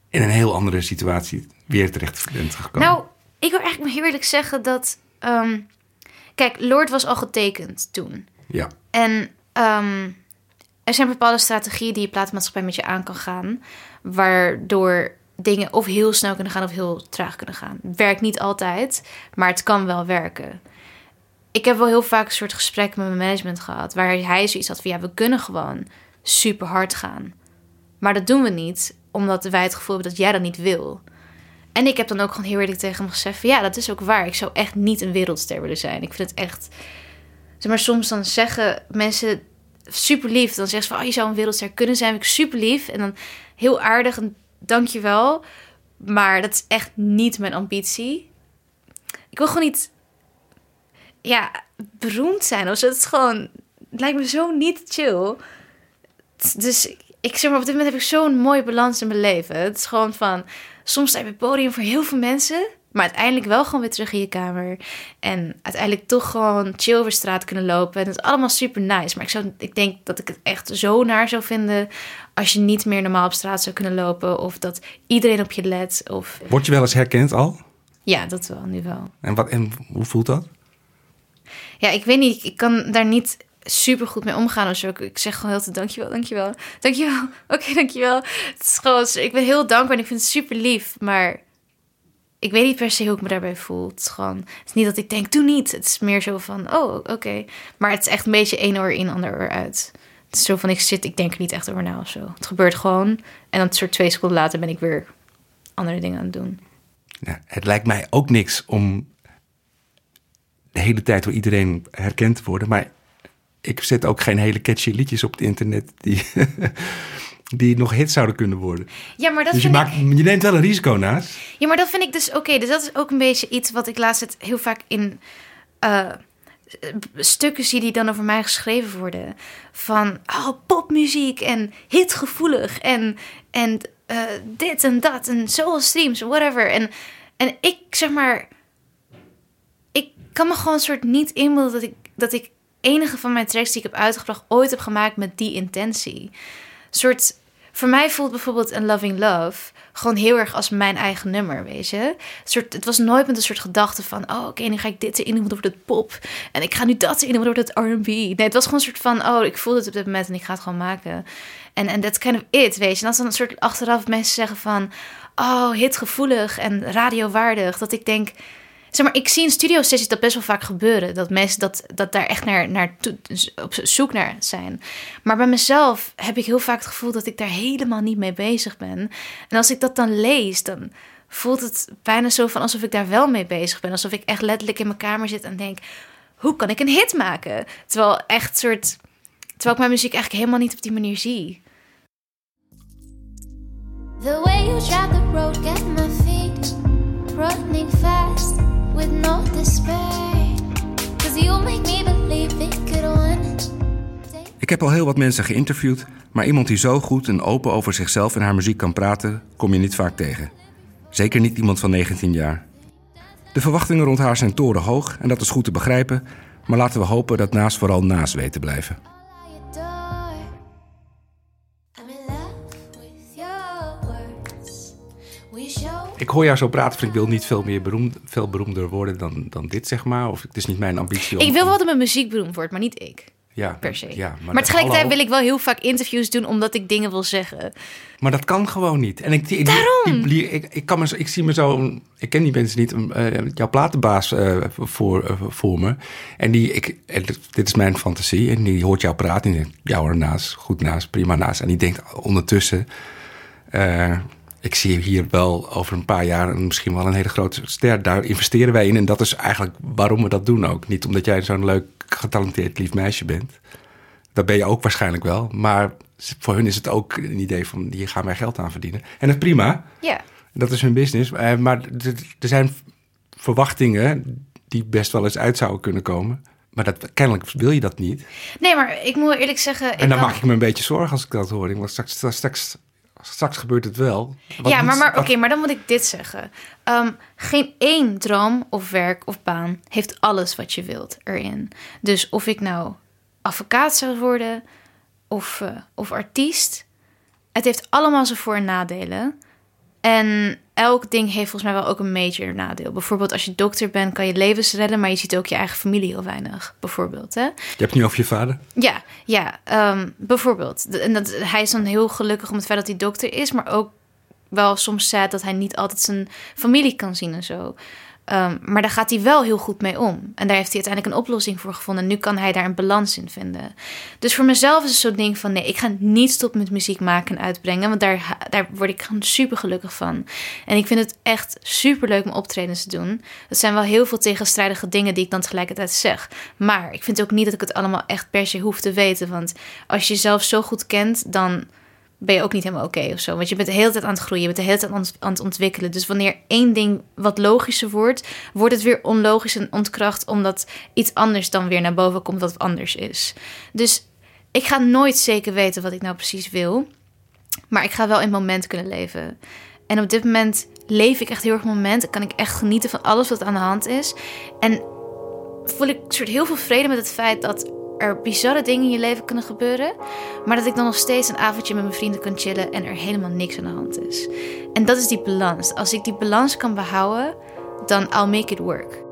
[SPEAKER 5] in een heel andere situatie weer terecht bent gekomen?
[SPEAKER 7] Nou, ik wil eigenlijk heel eerlijk zeggen dat... ehm, kijk, Lord was al getekend toen.
[SPEAKER 5] Ja.
[SPEAKER 7] En ehm, er zijn bepaalde strategieën die je platenmaatschappij met je aan kan gaan. Waardoor dingen of heel snel kunnen gaan of heel traag kunnen gaan. Werkt niet altijd, maar het kan wel werken. Ik heb wel heel vaak een soort gesprek met mijn management gehad. Waar hij zoiets had van ja, we kunnen gewoon super hard gaan. Maar dat doen we niet, omdat wij het gevoel hebben dat jij dat niet wil. En ik heb dan ook gewoon heel eerlijk tegen hem gezegd van ja, dat is ook waar. Ik zou echt niet een wereldster willen zijn. Ik vind het echt zeg maar, soms dan zeggen mensen super lief. Dan zeggen ze van, oh, je zou een wereldster kunnen zijn. Ik super lief. En dan heel aardig en dankjewel. Maar dat is echt niet mijn ambitie. Ik wil gewoon niet, ja, beroemd zijn. Of zo. Het is gewoon, lijkt me zo niet chill. Dus ik zeg maar, op dit moment heb ik zo'n mooie balans in mijn leven. Het is gewoon van, soms sta je op het podium voor heel veel mensen... maar uiteindelijk wel gewoon weer terug in je kamer. En uiteindelijk toch gewoon chill over straat kunnen lopen. En het is allemaal super nice. Maar ik, zou, ik denk dat ik het echt zo naar zou vinden... als je niet meer normaal op straat zou kunnen lopen... of dat iedereen op je let. Of...
[SPEAKER 5] Word je wel eens herkend al?
[SPEAKER 7] Ja, dat wel, nu wel.
[SPEAKER 5] En, wat, en hoe voelt dat?
[SPEAKER 7] Ja, ik weet niet. Ik kan daar niet super goed mee omgaan of zo. Ik, ik zeg gewoon heel te dankjewel, dankjewel, dankjewel. Oké, dankjewel. Het is gewoon, ik ben heel dankbaar en ik vind het super lief. Maar ik weet niet per se hoe ik me daarbij voel. Het is gewoon, het is niet dat ik denk, doe niet. Het is meer zo van, oh, oké. Maar het is echt een beetje één oor in, ander oor uit. Het is zo van, ik zit, ik denk er niet echt over na of zo. Het gebeurt gewoon. En dan soort twee seconden later ben ik weer andere dingen aan het doen.
[SPEAKER 5] Het lijkt mij ook niks om de hele tijd door iedereen herkend te worden. Maar ik zet ook geen hele catchy liedjes op het internet die, die nog hits zouden kunnen worden.
[SPEAKER 7] Ja, maar dat
[SPEAKER 5] dus je,
[SPEAKER 7] ik-
[SPEAKER 5] maakt, je neemt wel een risico naast.
[SPEAKER 7] Ja, maar dat vind ik dus oké. dus dat is ook een beetje iets wat ik laatst het heel vaak in eh, stukken zie die dan over mij geschreven worden. Van oh, popmuziek en hitgevoelig en, en eh, dit en dat en zoveel streams, whatever. En, en ik zeg maar, ik kan me gewoon een soort niet inbeelden dat ik, dat ik enige van mijn tracks die ik heb uitgebracht ooit heb gemaakt met die intentie. Soort, voor mij voelt bijvoorbeeld een Loving Love gewoon heel erg als mijn eigen nummer, weet je. Soort, het was nooit met een soort gedachte van, oh oké, nu ga ik dit erin doen, wordt het pop. En ik ga nu dat erin doen, wordt het R&B. Nee, het was gewoon een soort van, oh, ik voel het op dit moment en ik ga het gewoon maken. En en that's kind of it, weet je. En als dan een soort achteraf mensen zeggen van, oh, hitgevoelig en radiowaardig, dat ik denk... Zeg maar, ik zie in studio sessies dat best wel vaak gebeuren. Dat mensen dat, dat daar echt naar, naar toe- op zoek naar zijn. Maar bij mezelf heb ik heel vaak het gevoel dat ik daar helemaal niet mee bezig ben. En als ik dat dan lees, dan voelt het bijna zo van alsof ik daar wel mee bezig ben. Alsof ik echt letterlijk in mijn kamer zit en denk: hoe kan ik een hit maken? Terwijl echt soort. Terwijl ik mijn muziek eigenlijk helemaal niet op die manier zie.
[SPEAKER 4] The way you the road get my feet running fast with no despair. Make me believe it could.
[SPEAKER 5] Ik heb al heel wat mensen geïnterviewd, maar iemand die zo goed en open over zichzelf en haar muziek kan praten, kom je niet vaak tegen. Zeker niet iemand van 19 jaar. De verwachtingen rond haar zijn torenhoog en dat is goed te begrijpen, maar laten we hopen dat Naas vooral naast weet te blijven. Ik hoor jou zo praten, van ik wil niet veel meer beroemd, veel beroemder worden dan, dan dit, zeg maar. Of het is niet mijn ambitie om...
[SPEAKER 7] Ik wil wel dat mijn muziek beroemd wordt, maar niet ik.
[SPEAKER 5] ja,
[SPEAKER 7] Per se.
[SPEAKER 5] Ja,
[SPEAKER 7] maar, tegelijkertijd
[SPEAKER 5] hallo.
[SPEAKER 7] wil ik wel heel vaak interviews doen omdat ik dingen wil zeggen.
[SPEAKER 5] Maar dat kan gewoon niet. En ik, ik,
[SPEAKER 7] Daarom!
[SPEAKER 5] Ik, ik, ik, ik kan me, ik zie me zo, ik ken die mensen niet, eh, jouw platenbaas eh, voor, eh, voor me. En die, ik, en dit is mijn fantasie. En die hoort jou praten en die denkt, ja hoor, naast, goed naast, prima naast. En die denkt ondertussen, ik zie hier wel over een paar jaar misschien wel een hele grote ster. Daar investeren wij in. En dat is eigenlijk waarom we dat doen ook. Niet omdat jij zo'n leuk, getalenteerd, lief meisje bent. Dat ben je ook waarschijnlijk wel. Maar voor hun is het ook een idee van hier gaan wij geld aan verdienen. En dat is prima.
[SPEAKER 7] Ja.
[SPEAKER 5] Dat is hun business. Eh, maar er er zijn verwachtingen die best wel eens uit zouden kunnen komen. Maar dat, kennelijk wil je dat niet.
[SPEAKER 7] Nee, maar ik moet eerlijk zeggen...
[SPEAKER 5] En dan
[SPEAKER 7] kan-
[SPEAKER 5] maak ik me een beetje zorgen als ik dat hoor. Want straks, straks, straks gebeurt het wel. Wat
[SPEAKER 7] ja, maar, maar oké, maar dan moet ik dit zeggen. Ehm, geen één droom of werk of baan heeft alles wat je wilt erin. Dus of ik nou advocaat zou worden of, eh, of artiest, het heeft allemaal zijn voor- en nadelen. En elk ding heeft volgens mij wel ook een major nadeel. Bijvoorbeeld als je dokter bent, kan je levens redden, maar je ziet ook je eigen familie heel weinig. Bijvoorbeeld, hè?
[SPEAKER 5] Je hebt het nu over je vader.
[SPEAKER 7] Ja, ja. ehm, bijvoorbeeld. En dat, hij is dan heel gelukkig om het feit dat hij dokter is, maar ook wel soms sad dat hij niet altijd zijn familie kan zien en zo. Ehm, maar daar gaat hij wel heel goed mee om. En daar heeft hij uiteindelijk een oplossing voor gevonden. En nu kan hij daar een balans in vinden. Dus voor mezelf is het zo'n ding van... nee, ik ga niet stoppen met muziek maken en uitbrengen... want daar, daar word ik gewoon super gelukkig van. En ik vind het echt super leuk om optredens te doen. Het zijn wel heel veel tegenstrijdige dingen... die ik dan tegelijkertijd zeg. Maar ik vind ook niet dat ik het allemaal echt per se hoef te weten. Want als je jezelf zo goed kent... dan ben je ook niet helemaal oké of zo. Want je bent de hele tijd aan het groeien, je bent de hele tijd aan het- ontwikkelen. Dus wanneer één ding wat logischer wordt, wordt het weer onlogisch en ontkracht, omdat iets anders dan weer naar boven komt dat anders is. Dus ik ga nooit zeker weten wat ik nou precies wil, maar ik ga wel in het moment kunnen leven. En op dit moment leef ik echt heel erg moment. En kan ik echt genieten van alles wat aan de hand is. En voel ik soort heel veel vrede met het feit dat er bizarre dingen in je leven kunnen gebeuren. Maar dat ik dan nog steeds een avondje met mijn vrienden kan chillen en er helemaal niks aan de hand is. En dat is die balans. Als ik die balans kan behouden, dan I'll make it work.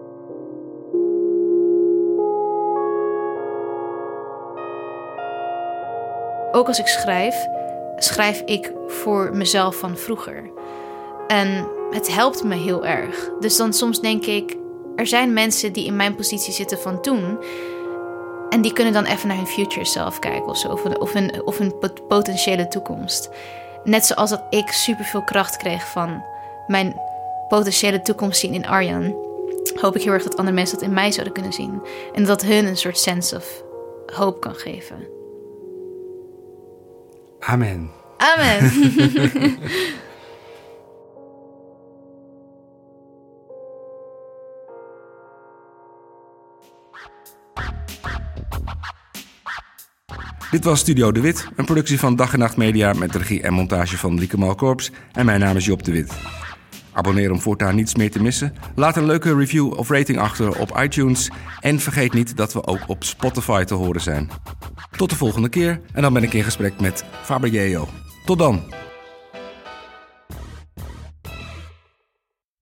[SPEAKER 7] Ook als ik schrijf, schrijf ik voor mezelf van vroeger. En het helpt me heel erg. Dus dan soms denk ik, er zijn mensen die in mijn positie zitten van toen. En die kunnen dan even naar hun future self kijken of zo. Of een, of pot- potentiële toekomst. Net zoals dat ik superveel kracht kreeg van mijn potentiële toekomst zien in Arjan. Hoop ik heel erg dat andere mensen dat in mij zouden kunnen zien. En dat hun een soort sense of hoop kan geven.
[SPEAKER 5] Amen.
[SPEAKER 7] Amen.
[SPEAKER 5] Dit was Studio De Wit, een productie van Dag en Nacht Media met regie en montage van Lieke Malkorps. En mijn naam is Job De Wit. Abonneer om voortaan niets meer te missen. Laat een leuke review of rating achter op iTunes. En vergeet niet dat we ook op Spotify te horen zijn. Tot de volgende keer en dan ben ik in gesprek met Faber. Tot dan!